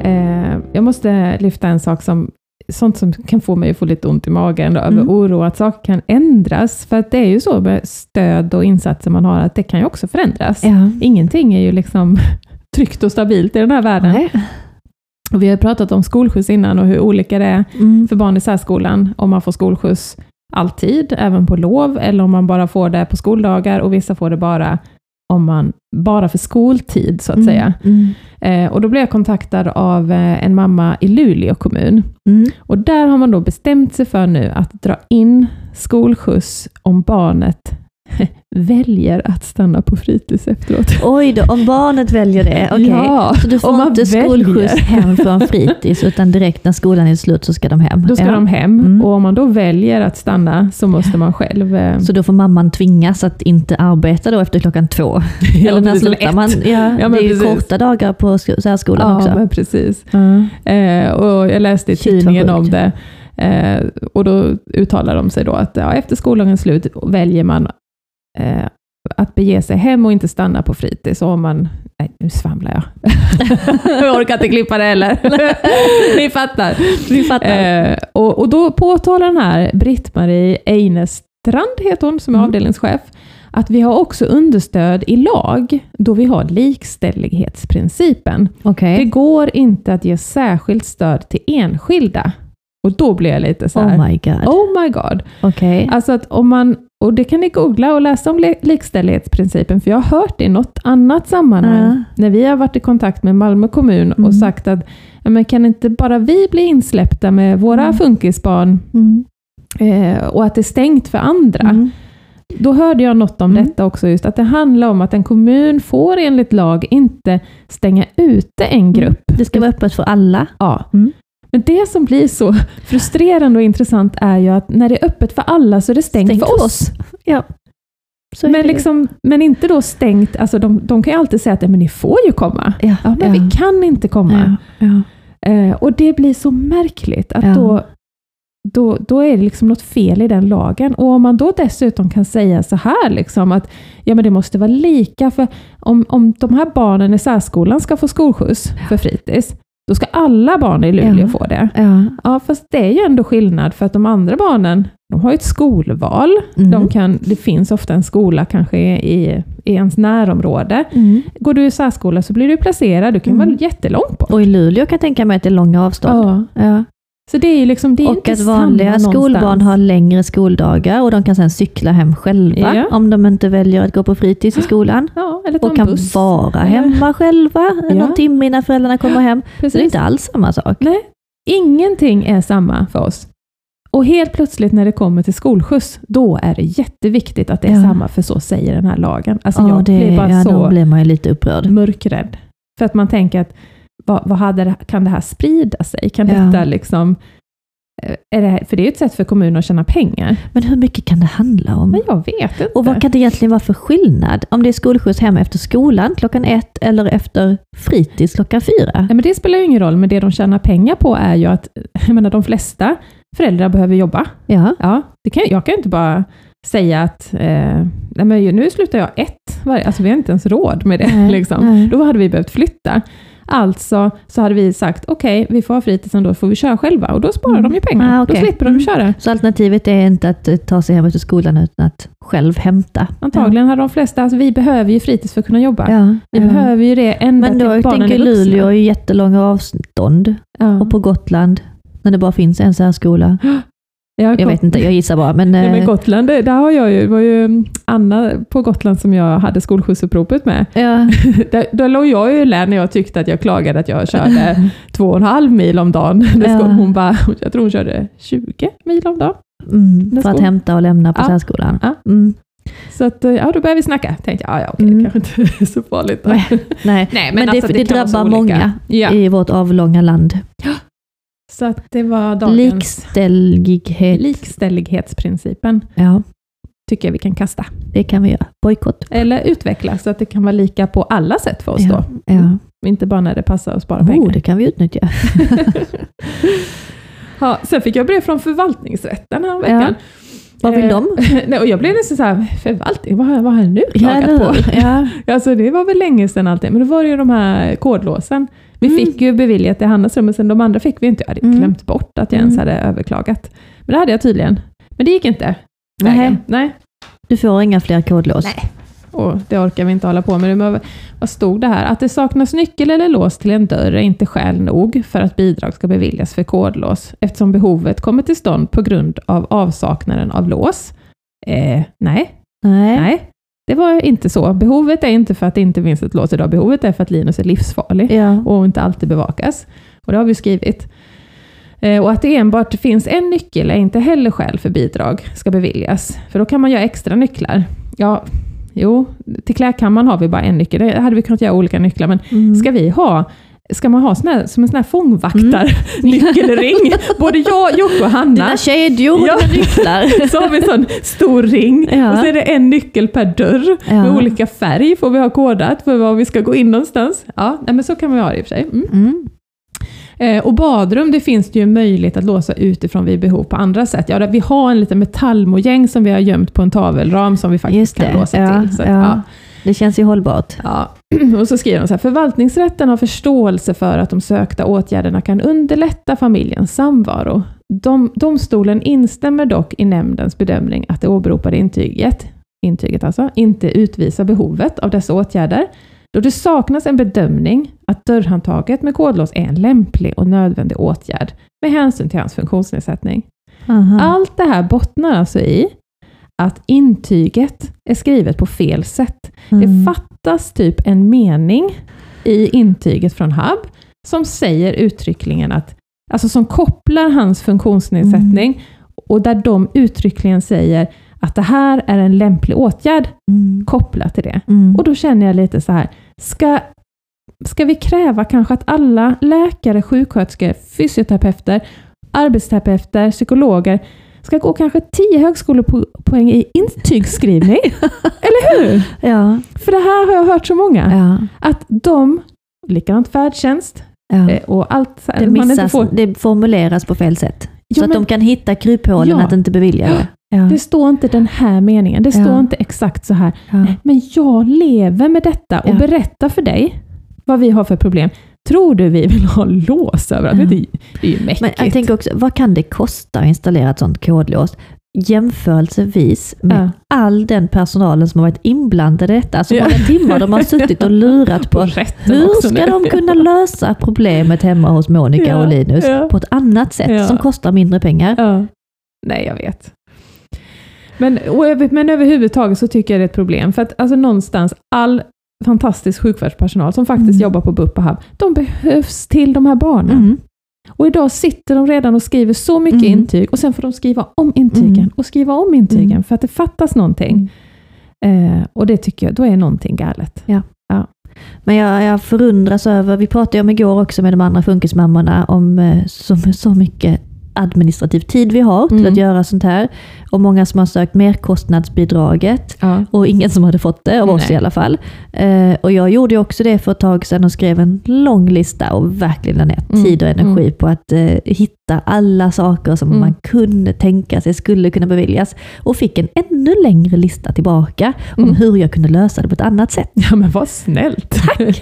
Eh, jag måste lyfta en sak som sånt som kan få mig att få lite ont i magen då, över Mm. oro att saker kan ändras. För att det är ju så med stöd och insatser man har, att det kan ju också förändras. Ja. Ingenting är ju liksom [laughs] tryggt och stabilt i den här världen. Nej. Och vi har pratat om skolskjuts innan och hur olika det är Mm. för barn i särskolan, om man får skolskjuts alltid, även på lov, eller om man bara får det på skoldagar och vissa får det bara om man bara för skoltid, så att säga. Mm. Eh, och då blev jag kontaktad av eh, en mamma i Luleå kommun. Mm. Och där har man då bestämt sig för nu att dra in skolskjuts om barnet [laughs] väljer att stanna på fritids efteråt. Oj då, om barnet väljer det. Okej. Ja, så du får man inte skolskjuts hem från fritids, utan direkt när skolan är slut så ska de hem. Då ska Ja. de hem Mm. och om man då väljer att stanna så måste man själv... Eh, Så då får mamman tvingas att inte arbeta då efter klockan två. [laughs] Eller när slutar man? Ja, Ja, det är ju precis. korta dagar på sk- särskolan ja, också. men precis. Ja. Eh, och jag läste i Shit, tidningen om det. Eh, och då uttalar de sig då att ja, efter skoldagens slut väljer man eh, att bege sig hem och inte stanna på fritids. Om man, nej, nu svamlar jag. [laughs] jag orkar inte klippa det heller. [laughs] Ni fattar. Vi fattar. Eh, och, och då påtalar den här Britt-Marie Einestrand, heter hon, som är Mm. avdelningschef, att vi har också understöd i lag, då vi har likställighetsprincipen. Okej. Det går inte att ge särskilt stöd till enskilda. Och då blir jag lite så här, Oh my god. oh my god. Okej. Alltså att om man, och det kan ni googla och läsa om li- likställighetsprincipen, för jag har hört det i något annat sammanhang, Ja. när vi har varit i kontakt med Malmö kommun Mm. och sagt att men kan inte bara vi bli insläppta med våra Mm. funkisbarn Mm. eh, och att det är stängt för andra. Mm. Då hörde jag något om Mm. detta också, just att det handlar om att en kommun får enligt lag inte stänga ute en grupp. Det ska vara öppet för alla. Ja. Men det som blir så [laughs] frustrerande och intressant är ju att när det är öppet för alla så är det stängt, Stängt för för oss. Ja. Men, liksom, men inte då stängt, alltså de, de kan ju alltid säga att "Nej, men ni får ju komma. ja. Ja, men vi kan inte komma. Ja. Ja. Eh, och det blir så märkligt att Ja. då, då, då är det liksom något fel i den lagen. Och om man då dessutom kan säga så här, liksom, att ja, men det måste vara lika, för om, om de här barnen i särskolan ska få skolskjuts för fritids, då ska alla barn i Luleå Ja. få det. Ja. Ja, fast det är ju ändå skillnad, för att de andra barnen, de har ju ett skolval. Mm. De kan, det finns ofta en skola kanske i, i ens närområde. Mm. Går du i särskola så blir du placerad, du kan Mm. vara jättelångt bort. Och i Luleå kan jag tänka mig att det är långa avstånd. Ja. Ja. Så det är liksom, det är och att vanliga skolbarn någonstans. har längre skoldagar och de kan sedan cykla hem själva Ja. om de inte väljer att gå på fritids i skolan. Ja, Och kan buss. vara hemma själva Ja. någon timme innan föräldrarna kommer hem. Så det är Precis. inte alls samma sak. Nej, ingenting är samma för oss. Och helt plötsligt när det kommer till skolskjuts, då är det jätteviktigt att det är Ja. samma, för så säger den här lagen. Alltså ja, jag det, blir bara ja, så då blir man ju lite upprörd. mörkrädd. För att man tänker att, vad, vad hade det, kan det här sprida sig? Kan Ja. detta liksom... eh, Är det, för det är ju ett sätt för kommunen att tjäna pengar. Men hur mycket kan det handla om? Men jag vet inte. Och vad kan det egentligen vara för skillnad? Om det är skolskjuts hem efter skolan klockan ett eller efter fritids klockan fyra? Nej, men det spelar ju ingen roll, men det de tjänar pengar på är ju att [laughs] jag menar, de flesta föräldrar behöver jobba. Ja. Ja, det kan, jag kan inte bara säga att eh, nej men nu slutar jag ett, alltså vi har inte ens råd med det. Nej, [laughs] liksom. nej. Då hade vi behövt flytta. Alltså så hade vi sagt, okej, vi får ha fritidsen då får vi köra själva och då sparar Mm. de ju pengar. Ah, okej. Då slipper de Mm. köra. Så alternativet är inte att eh, ta sig hem efter skolan utan att själv hämta? Antagligen hade de flesta, alltså vi behöver ju fritids för att kunna jobba. Ja, Vi ja. behöver ju det ända Men då till barnen tänker är vuxna. Luleå är ju jättelånga avstånd Ja. och på Gotland, när det bara finns en särskola. [gasps] Jag, Jag vet inte, jag gissar bara. Men, Ja, men eh, Gotland, där har jag ju, var ju Anna på Gotland som jag hade skolskjutsuppropet med. ja, [laughs] Där, då låg jag ju där när jag tyckte att jag klagade att jag körde [laughs] två och en halv mil om dagen. [laughs] Ja. Hon bara, jag tror hon körde 20 mil om dagen. mm, för att ska- hämta och lämna på Ja. särskolan. Ja. Mm. Så att, eh, ja, då började vi snacka. Tänkte jag, ja, ja okej, Mm. det kanske inte är så farligt. Nej, Nej, Nej, men, alltså, det, det, drabbar många Ja, i vårt avlånga land. Så att det var dagens Likställighet. likställighetsprincipen. Ja, Tycker jag vi kan kasta. det kan vi göra. Bojkott. Eller utveckla så att det kan vara lika på alla sätt för oss Ja, då. ja. Inte bara när det passar att spara Oh, pengar. det kan vi utnyttja. [laughs] Ja, sen fick jag brev från förvaltningsrätten här veckan. Vad vill Eh, de? [laughs] Nej, och jag blev nästan så här, förvaltning, vad, har- vad har jag nu Ja, klagat eller på? ja. [laughs] Alltså det var väl länge sedan allting, men då var det ju de här kodlåsen. Vi Mm. fick ju beviljat i Hannas rum, men sen de andra fick vi inte. Jag hade Mm. glömt bort att jag ens Mm. hade överklagat. Men det hade jag tydligen. Men det gick inte. Nej. Nej. Du får inga fler kodlås. Nej. Och det orkar vi inte hålla på med. Men vad stod det här? Att det saknas nyckel eller lås till en dörr är inte skäl nog för att bidrag ska beviljas för kodlås, eftersom behovet kommer till stånd på grund av avsaknaden av lås. Eh, nej, Nej. nej. Det var inte så. Behovet är inte för att det inte finns ett lås idag. Behovet är för att Linus är livsfarlig Ja. och inte alltid bevakas. Och det har vi skrivit. Eh, Och att det enbart finns en nyckel är inte heller skäl för bidrag ska beviljas. För då kan man göra extra nycklar. Ja, jo, till klädkammaren har vi bara en nyckel. Det hade vi kunnat göra olika nycklar, men Mm. ska vi ha Ska man ha sån här, som en sån här fångvaktarnyckelring? [laughs] Både jag, Jocke och Hanna. Dina kedjor Ja. med nycklar. [laughs] Så har vi en sån stor ring Ja. och så är det en nyckel per dörr Ja. med olika färg får vi ha kodat för var vi ska gå in någonstans. Ja, men så kan man ha det i och för sig. Mm. Mm. Eh, och badrum, det finns det ju möjlighet att låsa utifrån vid behov på andra sätt. Ja, vi har en liten metallmojäng som vi har gömt på en tavelram som vi faktiskt kan låsa Ja, till. Så, att, ja. Det känns ju hållbart. Ja. [clears throat] Och så skriver de så här, förvaltningsrätten har förståelse för att de sökta åtgärderna kan underlätta familjens samvaro. Dom, domstolen instämmer dock i nämndens bedömning att det åberopade intyget, intyget alltså, inte utvisar behovet av dessa åtgärder, då det saknas en bedömning att dörrhandtaget med kodlås är en lämplig och nödvändig åtgärd med hänsyn till hans funktionsnedsättning. Aha. Allt det här bottnar alltså i att intyget är skrivet på fel sätt. Mm. Det fattas typ en mening i intyget från HUB som säger uttryckligen att, alltså som kopplar hans funktionsnedsättning och där de uttryckligen säger att det här är en lämplig åtgärd Mm. kopplat till det. Mm. Och då känner jag lite så här, ska, ska vi kräva kanske att alla läkare, sjuksköterskor, fysioterapeuter, arbetsterapeuter, psykologer ska gå kanske 10 högskolepoäng i intygsskrivning? [laughs] Eller hur? Ja, För det här har jag hört så många. ja, Att de, likadant färdtjänst ja. eh, och allt. Det, missas, får, det formuleras på fel sätt. Ja, så att men de kan hitta kryphålen Ja. att inte bevilja det. Ja. Det står inte den här meningen. Det står inte exakt så här. Ja. Men jag lever med detta och berättar för dig vad vi har för problem. Tror du vi vill ha lås överallt? Ja. Det, är- det är ju mäckigt. Men jag tänker också, vad kan det kosta att installera ett sånt kodlås? Jämförelsevis med Ja. all den personalen som har varit inblandad i detta. Alltså Ja. många timmar de har suttit och lurat på [laughs] hur ska de kunna lösa problemet hemma hos Monica Ja, och Linus på ett annat sätt som kostar mindre pengar. Nej, jag vet. Men, över, men överhuvudtaget så tycker jag det är ett problem. För att alltså någonstans, all fantastisk sjukvårdspersonal som faktiskt Mm. jobbar på BUP och HUB, de behövs till de här barnen. Mm. Och idag sitter de redan och skriver så mycket Mm. intyg och sen får de skriva om intygen Mm. och skriva om intygen Mm. för att det fattas någonting. Eh, och det tycker jag, då är någonting galet. Men jag, jag förundras över, vi pratade ju om igår också med de andra funkismammorna om eh, så, så mycket administrativ tid vi har till Mm. att göra sånt här. Och många som har sökt merkostnadsbidraget. Ja. Och ingen som hade fått det, av oss Nej. i alla fall. Eh, och jag gjorde också det för ett tag sedan och skrev en lång lista och verkligen la ner Mm, tid och energi på att eh, hitta alla saker som Mm. man kunde tänka sig skulle kunna beviljas. Och fick en ännu längre lista tillbaka om Mm. hur jag kunde lösa det på ett annat sätt. ja, men vad snällt.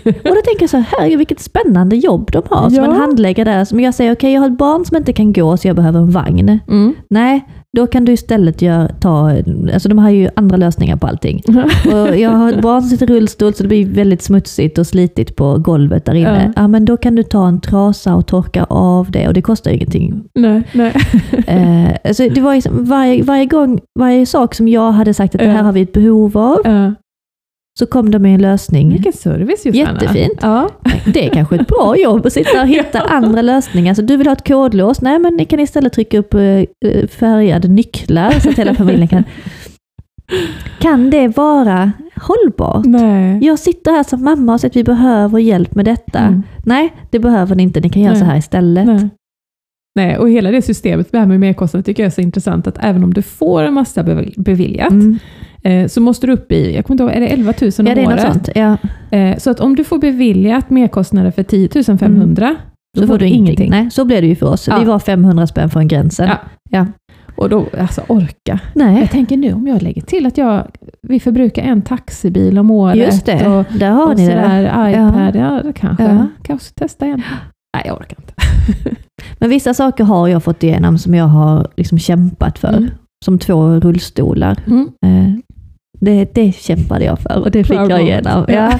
Och då tänker jag så här, vilket spännande jobb de har som Ja. en handläggare där. Som jag säger, okej jag har ett barn som inte kan gå så jag behöver en vagn. Mm. Nej, då kan du istället göra, ta, alltså de har ju andra lösningar på allting. Och jag har ett barn som sitter i rullstol så det blir väldigt smutsigt och slitigt på golvet där inne. Ja. Ja. men då kan du ta en trasa och torka av det och det kostar ingenting. nej, nej. Eh, alltså det var ju som varje, varje gång, varje sak som jag hade sagt att det här Ja. har vi ett behov av, Ja. Så kom de med en lösning. Vilken service Johanna. Jättefint. Ja. Det är kanske ett bra jobb att sitta och hitta [laughs] andra lösningar. Så du vill ha ett kodlås? Nej, men ni kan istället trycka upp eh, färgade nycklar så att hela familjen kan... [laughs] Kan det vara hållbart? Nej. Jag sitter här som mamma och säger att vi behöver hjälp med detta. Mm. Nej, det behöver ni inte. Ni kan göra Nej. så här istället. Nej. Nej, och hela det systemet med det här med merkostnader tycker jag är så intressant, att även om du får en massa bev- beviljat, Mm. Eh, så måste du upp i, jag kommer inte ihåg, är det 11 000 om Ja, det är något året? sånt. Ja. Eh, så att om du får beviljat merkostnader för 10 500, då Så får du ingenting. Nej, så blev det ju för oss. Ja. Vi var 500 spänn från gränsen. Ja. Ja. Och då, alltså orka. Nej, Jag tänker nu om jag lägger till att jag, vi förbrukar en taxibil om året. just det. Och, Där har och ni sådär, det. iPad, ja, det kanske. Ja. Kan också testa igen. Nej, jag orkar inte. [laughs] Men vissa saker har jag fått igenom som jag har liksom kämpat för. Mm. Som två rullstolar. Mm. Det, det kämpade jag för och det fick Proud jag igenom. Ja.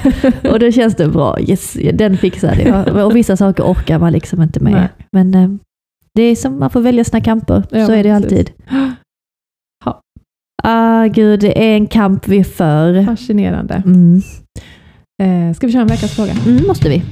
Och då känns det bra. Yes, den fixade jag. Och vissa saker orkar man liksom inte med. Nej. Men eh, det är som man får välja sina kamper. Ja, så är det alltid. Ja. Ah, gud, det är en kamp vi för. Fascinerande. Mm. Eh, ska vi köra en veckans fråga? Mm, måste vi.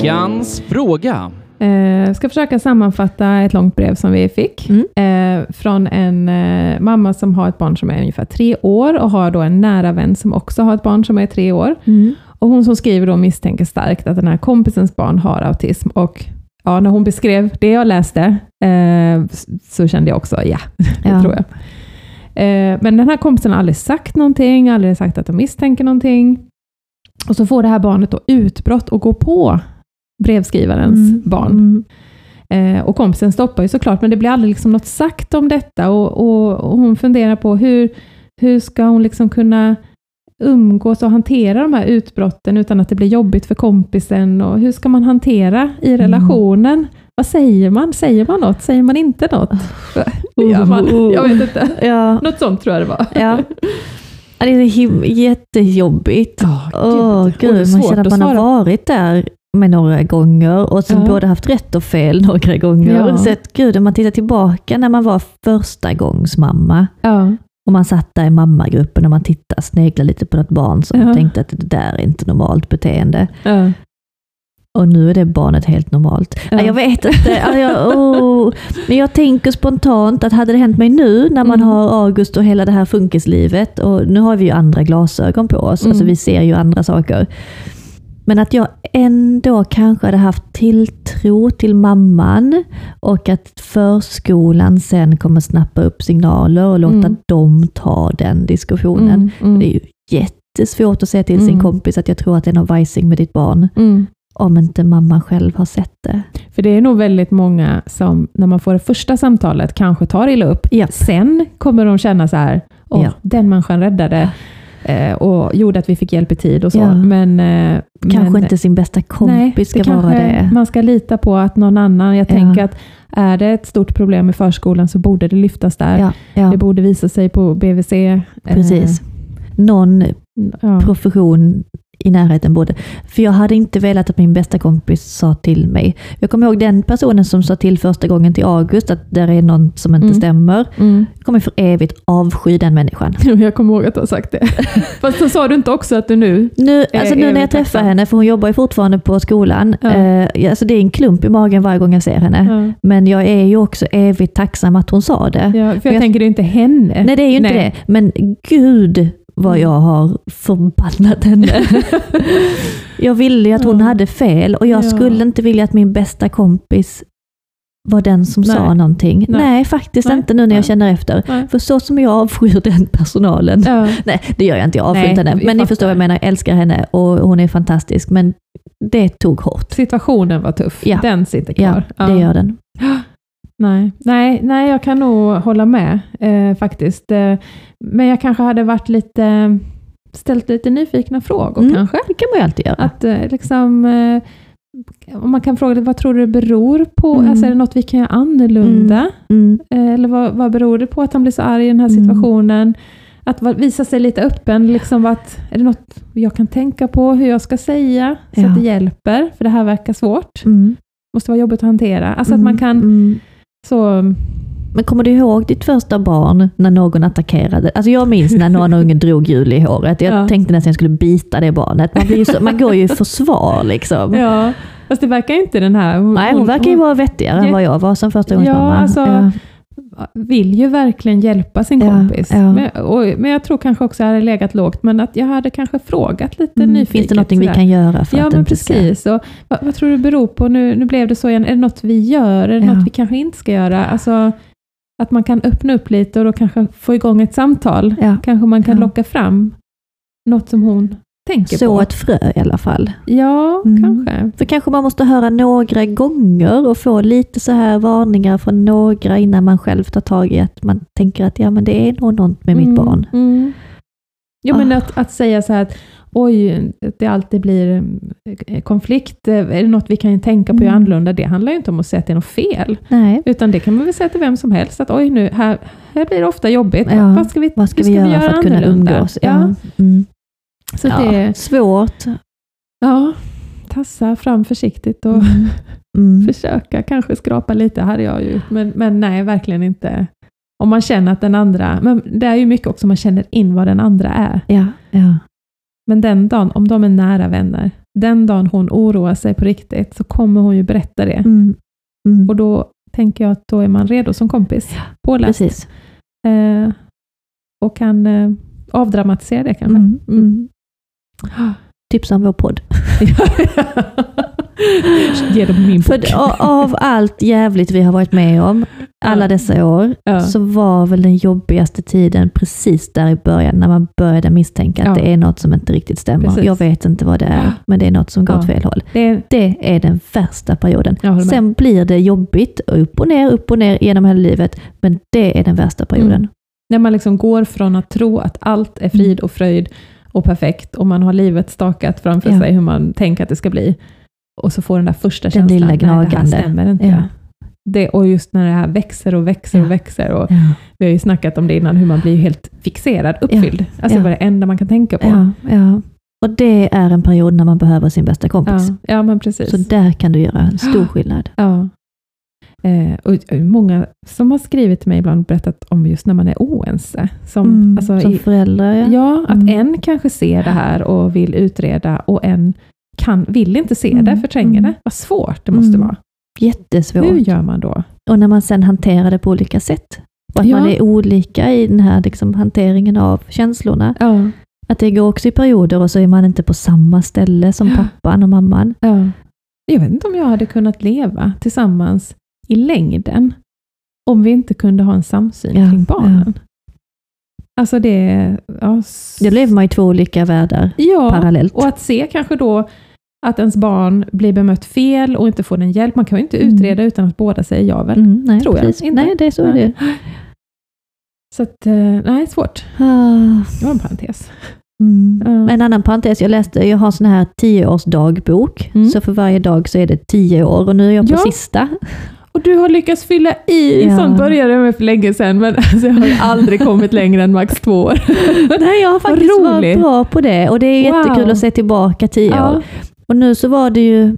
Veckans fråga. Eh, ska försöka sammanfatta ett långt brev som vi fick. Mm. Eh, från en eh, mamma som har ett barn som är ungefär tre år och har då en nära vän som också har ett barn som är tre år. Mm. Och hon som skriver då misstänker starkt att den här kompisens barn har autism. Och ja, när hon beskrev det jag läste eh, så kände jag också, ja, [laughs] det Ja. tror jag. Eh, men den här kompisen har aldrig sagt någonting, aldrig sagt att de misstänker någonting. Och så får det här barnet då utbrott och gå på brevskrivarens Mm. barn. Mm. Eh, och kompisen stoppar ju såklart, men det blir aldrig liksom något sagt om detta. Och, och, och hon funderar på hur, hur ska hon liksom kunna umgås och hantera de här utbrotten utan att det blir jobbigt för kompisen. Och hur ska man hantera i relationen? Vad säger man? Säger man något? Säger man inte något? Hur gör man? Jag vet inte. Ja. Något sånt tror jag det var. Ja. Ja, Det är jättejobbigt. Oh, Åh gud, man känner att man har varit där med några gånger och sen Ja. både haft rätt och fel några gånger. Ja. Så att, gud, om man tittar tillbaka när man var första gångs mamma Ja, och man satt där i mammagruppen och man tittade, sneglade lite på något barn som Ja. tänkte att det där är inte normalt beteende. ja, Och nu är det barnet helt normalt. Ja. Ja. Jag vet inte. Ja, jag, oh. Men jag tänker spontant att hade det hänt mig nu när man Mm. har August och hela det här funkislivet och nu har vi ju andra glasögon på oss, Mm. alltså vi ser ju andra saker. Men att jag ändå kanske hade haft tilltro till mamman och att förskolan sen kommer snappa upp signaler och låta Mm. dem ta den diskussionen. mm, mm, Det är ju jättesvårt att säga till sin Mm. kompis att jag tror att det är något vajsing med ditt barn mm. om inte mamman själv har sett det. För det är nog väldigt många som, när man får det första samtalet, kanske tar illa upp. Japp. Sen kommer de känna så här, åh, Ja. den människan räddade och gjorde att vi fick hjälp i tid och så. Ja. Men, eh, Kanske men, inte sin bästa kompis ska det vara det. Man ska lita på att någon annan, jag Ja. tänker att är det ett stort problem i förskolan så borde det lyftas där. Ja, Det borde visa sig på BVC. eh, precis. Någon profession i närheten bodde. För jag hade inte velat att min bästa kompis sa till mig. Jag kommer ihåg den personen som sa till första gången till August att det är något som inte Mm. stämmer. Mm. Jag kommer för evigt avsky den människan. [laughs] Jag kommer ihåg att du har sagt det. [laughs] Fast så sa du inte också att du nu... Nu, alltså nu är när jag träffar henne, för hon jobbar ju fortfarande på skolan. Ja. Eh, alltså det är en klump i magen varje gång jag ser henne. Ja. Men jag är ju också evigt tacksam att hon sa det. Ja, för jag, jag- tänker det är inte henne. Nej, det är ju inte Nej. det. Men gud vad Mm. jag har förbannat henne. [laughs] jag ville ju att hon Ja. hade fel och jag Ja. skulle inte vilja att min bästa kompis var den som sa Nej. någonting. Nej, Nej. faktiskt Nej. inte nu när jag känner efter. För så som jag avskyr den personalen. Ja. Nej, det gör jag inte. Jag avskyr inte henne. Men ni fattar. förstår vad jag menar. Jag älskar henne och hon är fantastisk. Men det tog hårt. Situationen var tuff. Ja. Den sitter Ja, kvar. det gör den. Nej, nej, nej, jag kan nog hålla med eh, faktiskt. Eh, men jag kanske hade varit lite, ställt lite nyfikna frågor Mm. kanske. Det kan man ju alltid göra. Att eh, liksom, eh, om man kan fråga vad tror du det beror på? Mm. Alltså är det något vi kan göra annorlunda? Mm. Eh, eller vad, vad beror det på att han blir så arg i den här Mm. situationen? Att visa sig lite öppen, liksom att, är det något jag kan tänka på hur jag ska säga så Ja. att det hjälper? För det här verkar svårt. Mm. Måste vara jobbigt att hantera. Alltså att man kan Mm. Så... Men kommer du ihåg ditt första barn när någon attackerade? Alltså jag minns när någon unge drog Jul i håret. Jag Ja. tänkte nästan jag skulle bita det barnet. Man, så, man går ju i försvar liksom. Ja, fast det verkar inte den här... Nej, hon verkar ju vara vettigare än vad jag var som första gångs Ja, alltså, ja. Vill ju verkligen hjälpa sin kompis. ja. Men, och, men jag tror kanske också jag hade legat lågt, men att jag hade kanske frågat lite Mm, nyfiket. Finns det något vi sådär. kan göra för Ja, att men inte ska... precis. Och, vad, vad tror du beror på? Nu, nu blev det så igen. Är det något vi gör? Är det Ja. något vi kanske inte ska göra? Alltså, att man kan öppna upp lite och då kanske få igång ett samtal. Kanske man kan locka fram något som hon tänker Så på. ett frö i alla fall. Ja, Mm. kanske. För kanske man måste höra några gånger och få lite så här varningar från några innan man själv tar tag i att man tänker att ja men det är nog något med mitt Mm, barn. Mm. Jo, men Ah. att, att säga så här att oj, det alltid blir eh, konflikt, eh, är det något vi kan tänka på göra Mm. annorlunda? Det handlar ju inte om att säga att det är något fel, Nej, utan det kan man väl säga till vem som helst, att oj, nu, här, här blir det ofta jobbigt. Ja. Vad ska vi, vad ska hur vi göra för att kunna umgås? Ja. Mm. Så Ja, det, Svårt. ja, tassa fram försiktigt och Mm. [laughs] Mm. försöka kanske skrapa lite, hade jag ju men, men nej, verkligen inte. Om man känner att den andra, men det är ju mycket också man känner in vad den andra är. Ja, ja. Men den dagen, om de är nära vänner, den dagen hon oroar sig på riktigt, så kommer hon ju berätta det. Mm. Mm. Och då tänker jag att då är man redo som kompis, påläst, Precis. eh, och kan eh, avdramatisera det kanske. Mm. Mm. Mm. Tipsa om vår podd. [laughs] Ge dem min bok. För av allt jävligt vi har varit med om alla dessa år, Ja. så var väl den jobbigaste tiden precis där i början, när man började misstänka att Ja. det är något som inte riktigt stämmer. Precis. Jag vet inte vad det är, men det är något som går Ja. åt fel håll. det är, Det är den värsta perioden. Sen blir det jobbigt, upp och ner, upp och ner genom hela livet, men det är den värsta perioden. Mm. När man liksom går från att tro att allt är frid och fröjd och perfekt, och man har livet stakat framför Ja. sig hur man tänker att det ska bli, och så får den där första Den känslan, lilla nej det här gnagande. stämmer inte. Ja. Det, och just när det här växer och växer Ja. och växer, och Ja. vi har ju snackat om det innan, hur man blir helt fixerad, uppfylld. Alltså Ja. det enda man kan tänka på. Ja, ja. Och det är en period när man behöver sin bästa kompis. ja, ja men precis. Så där kan du göra en stor skillnad. Ja. Eh, och och många som har skrivit till mig ibland och berättat om just när man är oense. Som, Mm, alltså, som i, förälder, ja. ja, att Mm. en kanske ser det här och vill utreda och en kan, vill inte se det, Mm, förtränger mm. det. Vad svårt det måste Mm. vara. Jättesvårt. Hur gör man då? Och när man sen hanterar det på olika sätt. Och att Ja. man är olika i den här liksom, hanteringen av känslorna. Ja. Att det går också i perioder och så är man inte på samma ställe som Ja. pappan och mamman. Ja. Jag vet inte om jag hade kunnat leva tillsammans i längden om vi inte kunde ha en samsyn Ja, kring barnen. Alltså det... Ja, Då lever man i två olika världar ja, parallellt. och att se kanske då att ens barn blir bemött fel och inte får den hjälp. Man kan ju inte Mm. utreda utan att båda säger ja väl? Mm, nej, tror jag. precis. Inte. Nej, det är så Nej. det. Så att, eh, nej, svårt. Ah, Det var en parentes. Mm. Ja. En annan parentes, jag läste, jag har sån här tioårsdagbok. Mm. Så för varje dag så är det tio år och nu är jag på Ja. sista. Och du har lyckats fylla i, Ja. sånt började jag med för länge sedan, men [laughs] alltså, jag har [laughs] aldrig kommit längre än max två år. [laughs] Nej, jag har faktiskt varit bra på det och det är Wow. jättekul att se tillbaka tio Ja. år. Och nu så var det ju,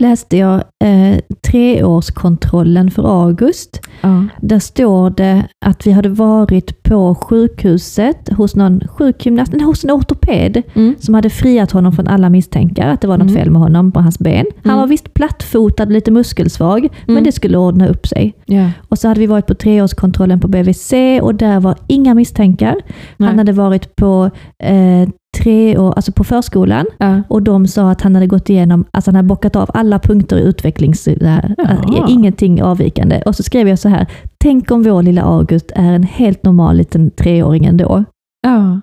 läste jag eh, treårskontrollen för August. Ja. Där står det att vi hade varit på sjukhuset hos någon sjukgymnast, nej, hos en ortoped Mm. som hade friat honom från alla misstankar att det var något Mm. fel med honom på hans ben. Han Mm. var visst plattfotad, lite muskelsvag, men Mm. det skulle ordna upp sig. Ja. Och så hade vi varit på treårskontrollen på BVC och där var inga misstankar. Han hade varit på eh, tre år, alltså på förskolan Ja. och de sa att han hade gått igenom, alltså han hade bockat av alla punkter i utvecklings... här, Jaha. eh, ingenting avvikande. Och så skrev jag så här, tänk om vår lilla August är en helt normal liten treåring ändå. ja.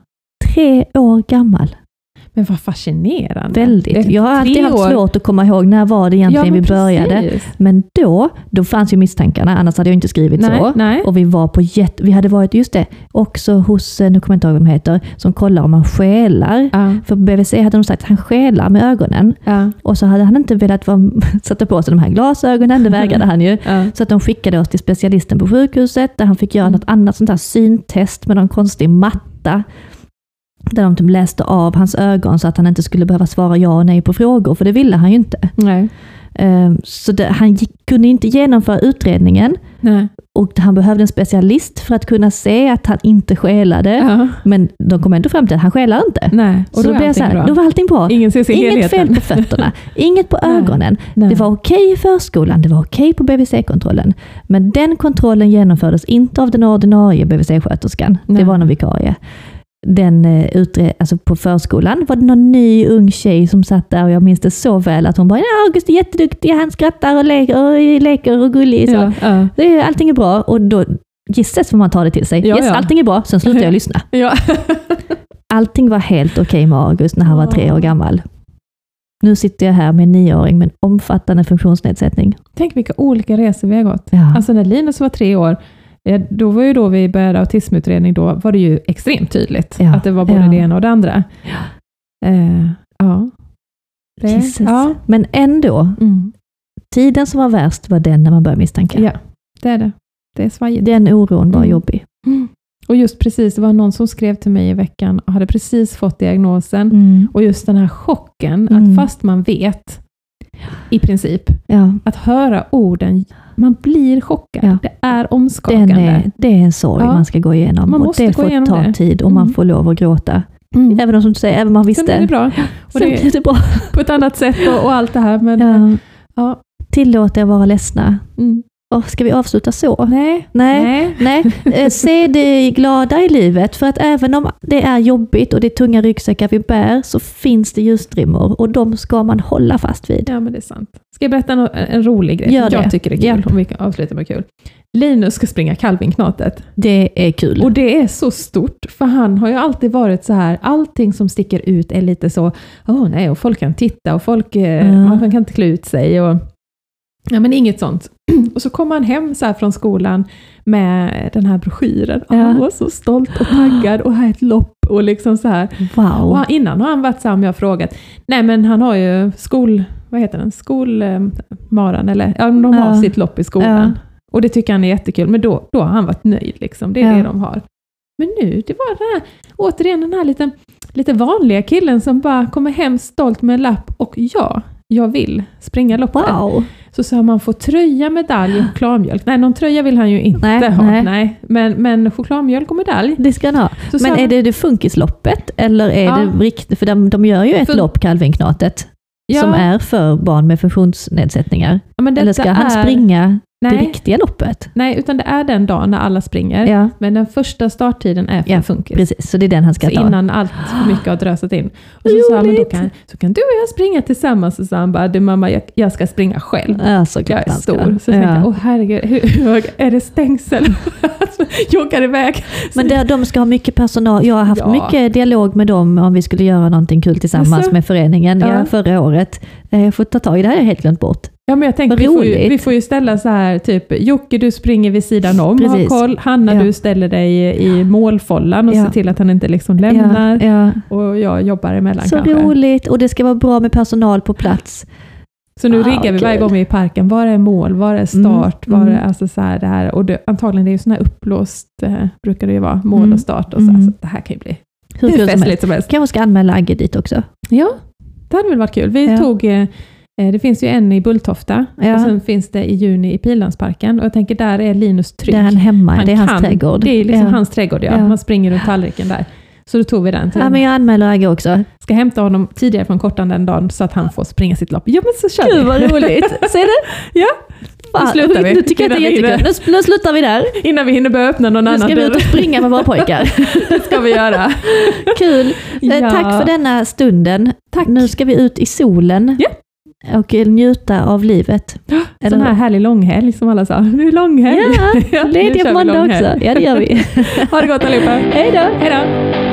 Tre år gammal. Men vad fascinerande. Väldigt. Jag har alltid haft år. svårt att komma ihåg när var det egentligen Ja, vi började. precis. Men då, då fanns ju misstankarna, annars hade jag inte skrivit Nej, så. nej. Och vi var på jätte, vi hade varit, just det, också hos, eh, nu kommer jag inte ihåg vad de heter, som kollar om man skälar. Ja. För på BVC hade de sagt att han skälar med ögonen. Ja. Och så hade han inte velat vara, [laughs] sätta på sig de här glasögonen, det vägrade han ju. [laughs] Så att de skickade oss till specialisten på sjukhuset där han fick göra Mm. något annat sånt här syntest med någon konstig matta. Där de typ läste av hans ögon så att han inte skulle behöva svara ja och nej på frågor, för det ville han ju inte. Nej. Ehm, Så det, han gick, kunde inte genomföra utredningen Nej. och han behövde en specialist för att kunna se att han inte skelade. Ja. Men de kom ändå fram till att han skelar inte. Nej. så då blev så här, bra. då var allting bra. Inget helheten. fel på fötterna, inget på [laughs] Nej. ögonen. Nej. Det var okej i förskolan, det var okej på BVC-kontrollen. Men den kontrollen genomfördes inte av den ordinarie BVC-sköterskan. Det var någon vikarie. Den, eh, utre, alltså på förskolan var det någon ny ung tjej som satt där och jag minns det så väl att hon bara ja, “August är jätteduktig, han skrattar och leker och, leker och gullig”. Så. Ja. Ja. Allting är bra och då gisses får man ta det till sig. Ja, yes, ja. allting är bra, sen slutar jag [laughs] lyssna. Ja. Allting var helt okej med August när han var tre år gammal. Nu sitter jag här med en nioåring med en omfattande funktionsnedsättning. Tänk vilka olika resor vi har gått. Ja. Alltså när Linus var tre år, då var ju då vi började autismutredning, då var det ju extremt tydligt Ja, att det var både ja. det ena och det andra. Eh, ja. Det, ja. Men ändå, Mm. tiden som var värst var den när man började misstänka. ja, det är det. Det är svajigt. Den oron var Mm. jobbig. Och just precis, det var någon som skrev till mig i veckan och hade precis fått diagnosen. Mm. Och just den här chocken, Mm. att fast man vet, i princip, Ja, att höra orden, man blir chockad. Ja. Det är omskakande. är, det är en sorg Ja. man ska gå igenom. Man och måste det gå får igenom ta det. tid och man Mm. får lov att gråta. Mm. Även om som du säger, även om man Sen visste. blir det bra. Och Sen det, blir det bra. på ett annat sätt och, och allt det här. Men, Ja. Tillåt er vara ledsna. Mm. Åh, ska vi avsluta så? Nej. Nej. Nej. Nej, [laughs] eh, se det glada i livet. För att även om det är jobbigt och det är tunga ryggsäckar vi bär, så finns det ljusstrimmor och de ska man hålla fast vid. Ja, men det är sant. Ska jag berätta en, en rolig grej? Gör Jag det. tycker det är kul, om vi kan avsluta med kul. Linus ska springa Calvinknatet. Det är kul. Och det är så stort, för han har ju alltid varit så här, allting som sticker ut är lite så, åh nej, och folk kan titta och folk, Ja. man kan inte klä ut sig. Och, ja, men inget sånt. [clears throat] Och så kom han hem så från skolan med den här broschyren. Och Ja. Han var så stolt och taggad och här är ett lopp och liksom så här. Och Wow. han- innan har han varit så här, om jag har frågat, nej men han har ju skol, vad heter den, skolmaran, eller ja, de har Ja. sitt lopp i skolan. Och det tycker han är jättekul, men då, då har han varit nöjd. Liksom. Det är Ja. det de har. Men nu, det var den här, återigen den här lite, lite vanliga killen som bara kommer hem stolt med en lapp och ja, jag vill springa loppet. Wow. Så sa man får tröja, medalj och chokladmjölk. Nej, någon tröja vill han ju inte Nej, ha. nej. Nej. Men, men chokladmjölk och medalj. Det ska han ha. Så Men är det det funkisloppet eller är Ja. det riktigt? För de, de gör ju ett Fun- lopp, Calvinknatet, ja, som är för barn med funktionsnedsättningar. ja, Eller ska han är- springa det Nej, riktiga loppet? nej, utan det är den dagen när alla springer. Ja, Men den första starttiden är för Ja, funkis. precis. Så det är den han ska Så ta. innan allt för mycket har drösat in. Och så sa han, då kan, så kan du och jag springa tillsammans. Och så han bara, du mamma, jag, jag ska springa själv. Ja, såklart Jag är stor. Så tänkte Ja. jag, åh herregud, hur, är det stängsel? Alltså, Joggar iväg. Men där, de ska ha mycket personal. Jag har haft Ja. mycket dialog med dem om vi skulle göra någonting kul tillsammans Jaså? med föreningen Ja. förra året. Eh, Jag får ta tag i det här, jag helt glömt bort. Ja, men jag tänkte, Vad vi får, ju, vi får ju ställa så här, typ Jocke du springer vid sidan om, ha Precis. koll. Hanna Ja. du ställer dig i målfållan och Ja. ser till att han inte liksom lämnar. Ja. Och jag jobbar emellan Så kanske. roligt och det ska vara bra med personal på plats. Så nu Ah, riggar vi varje gång vi är i parken. Var är mål? Var är start? Mm, Var är, mm. alltså så här, det här. Och det, antagligen det är ju sån här upplåst, eh, brukar det ju vara, mål Mm, och start. Och så, mm. så det här kan ju bli Hur hur festligt som helst. Kanske ska anmäla Agge dit också. Ja, det hade väl varit kul. Vi Ja. tog, eh, det finns ju en i Bulltofta Ja. och sen finns det i juni i Pildammsparken. Och jag tänker där är Linus trygg. Där är han hemma, Han det är hans kan- trädgård. Det är liksom ja. hans trädgård, ja. Ja. Man springer runt tallriken där. Så då tog vi den till. Ja, men jag anmäler Agge också. Ska hämta honom tidigare från kortan den dagen så att han får springa sitt lopp. Ja men så kör Gud vi. vad roligt! Ser du? [laughs] Ja, Fan, slutar vi. Nu tycker jag att det är jättekul. Nu, nu slutar vi där. innan vi hinner börja öppna någon Nu annan ska vi ut dörr. och springa med våra pojkar. [laughs] Det ska vi göra. Kul! Eh, Ja. Tack för denna stunden. Tack. Nu ska vi ut i solen Ja. Och njuta av livet. Sån här härlig långhelg som alla sa. Nu är långhelg. Ja, [laughs] lediga på måndag också. Ja, det gör vi. [laughs] Ha det gott allihopa. Hej då! Hej då.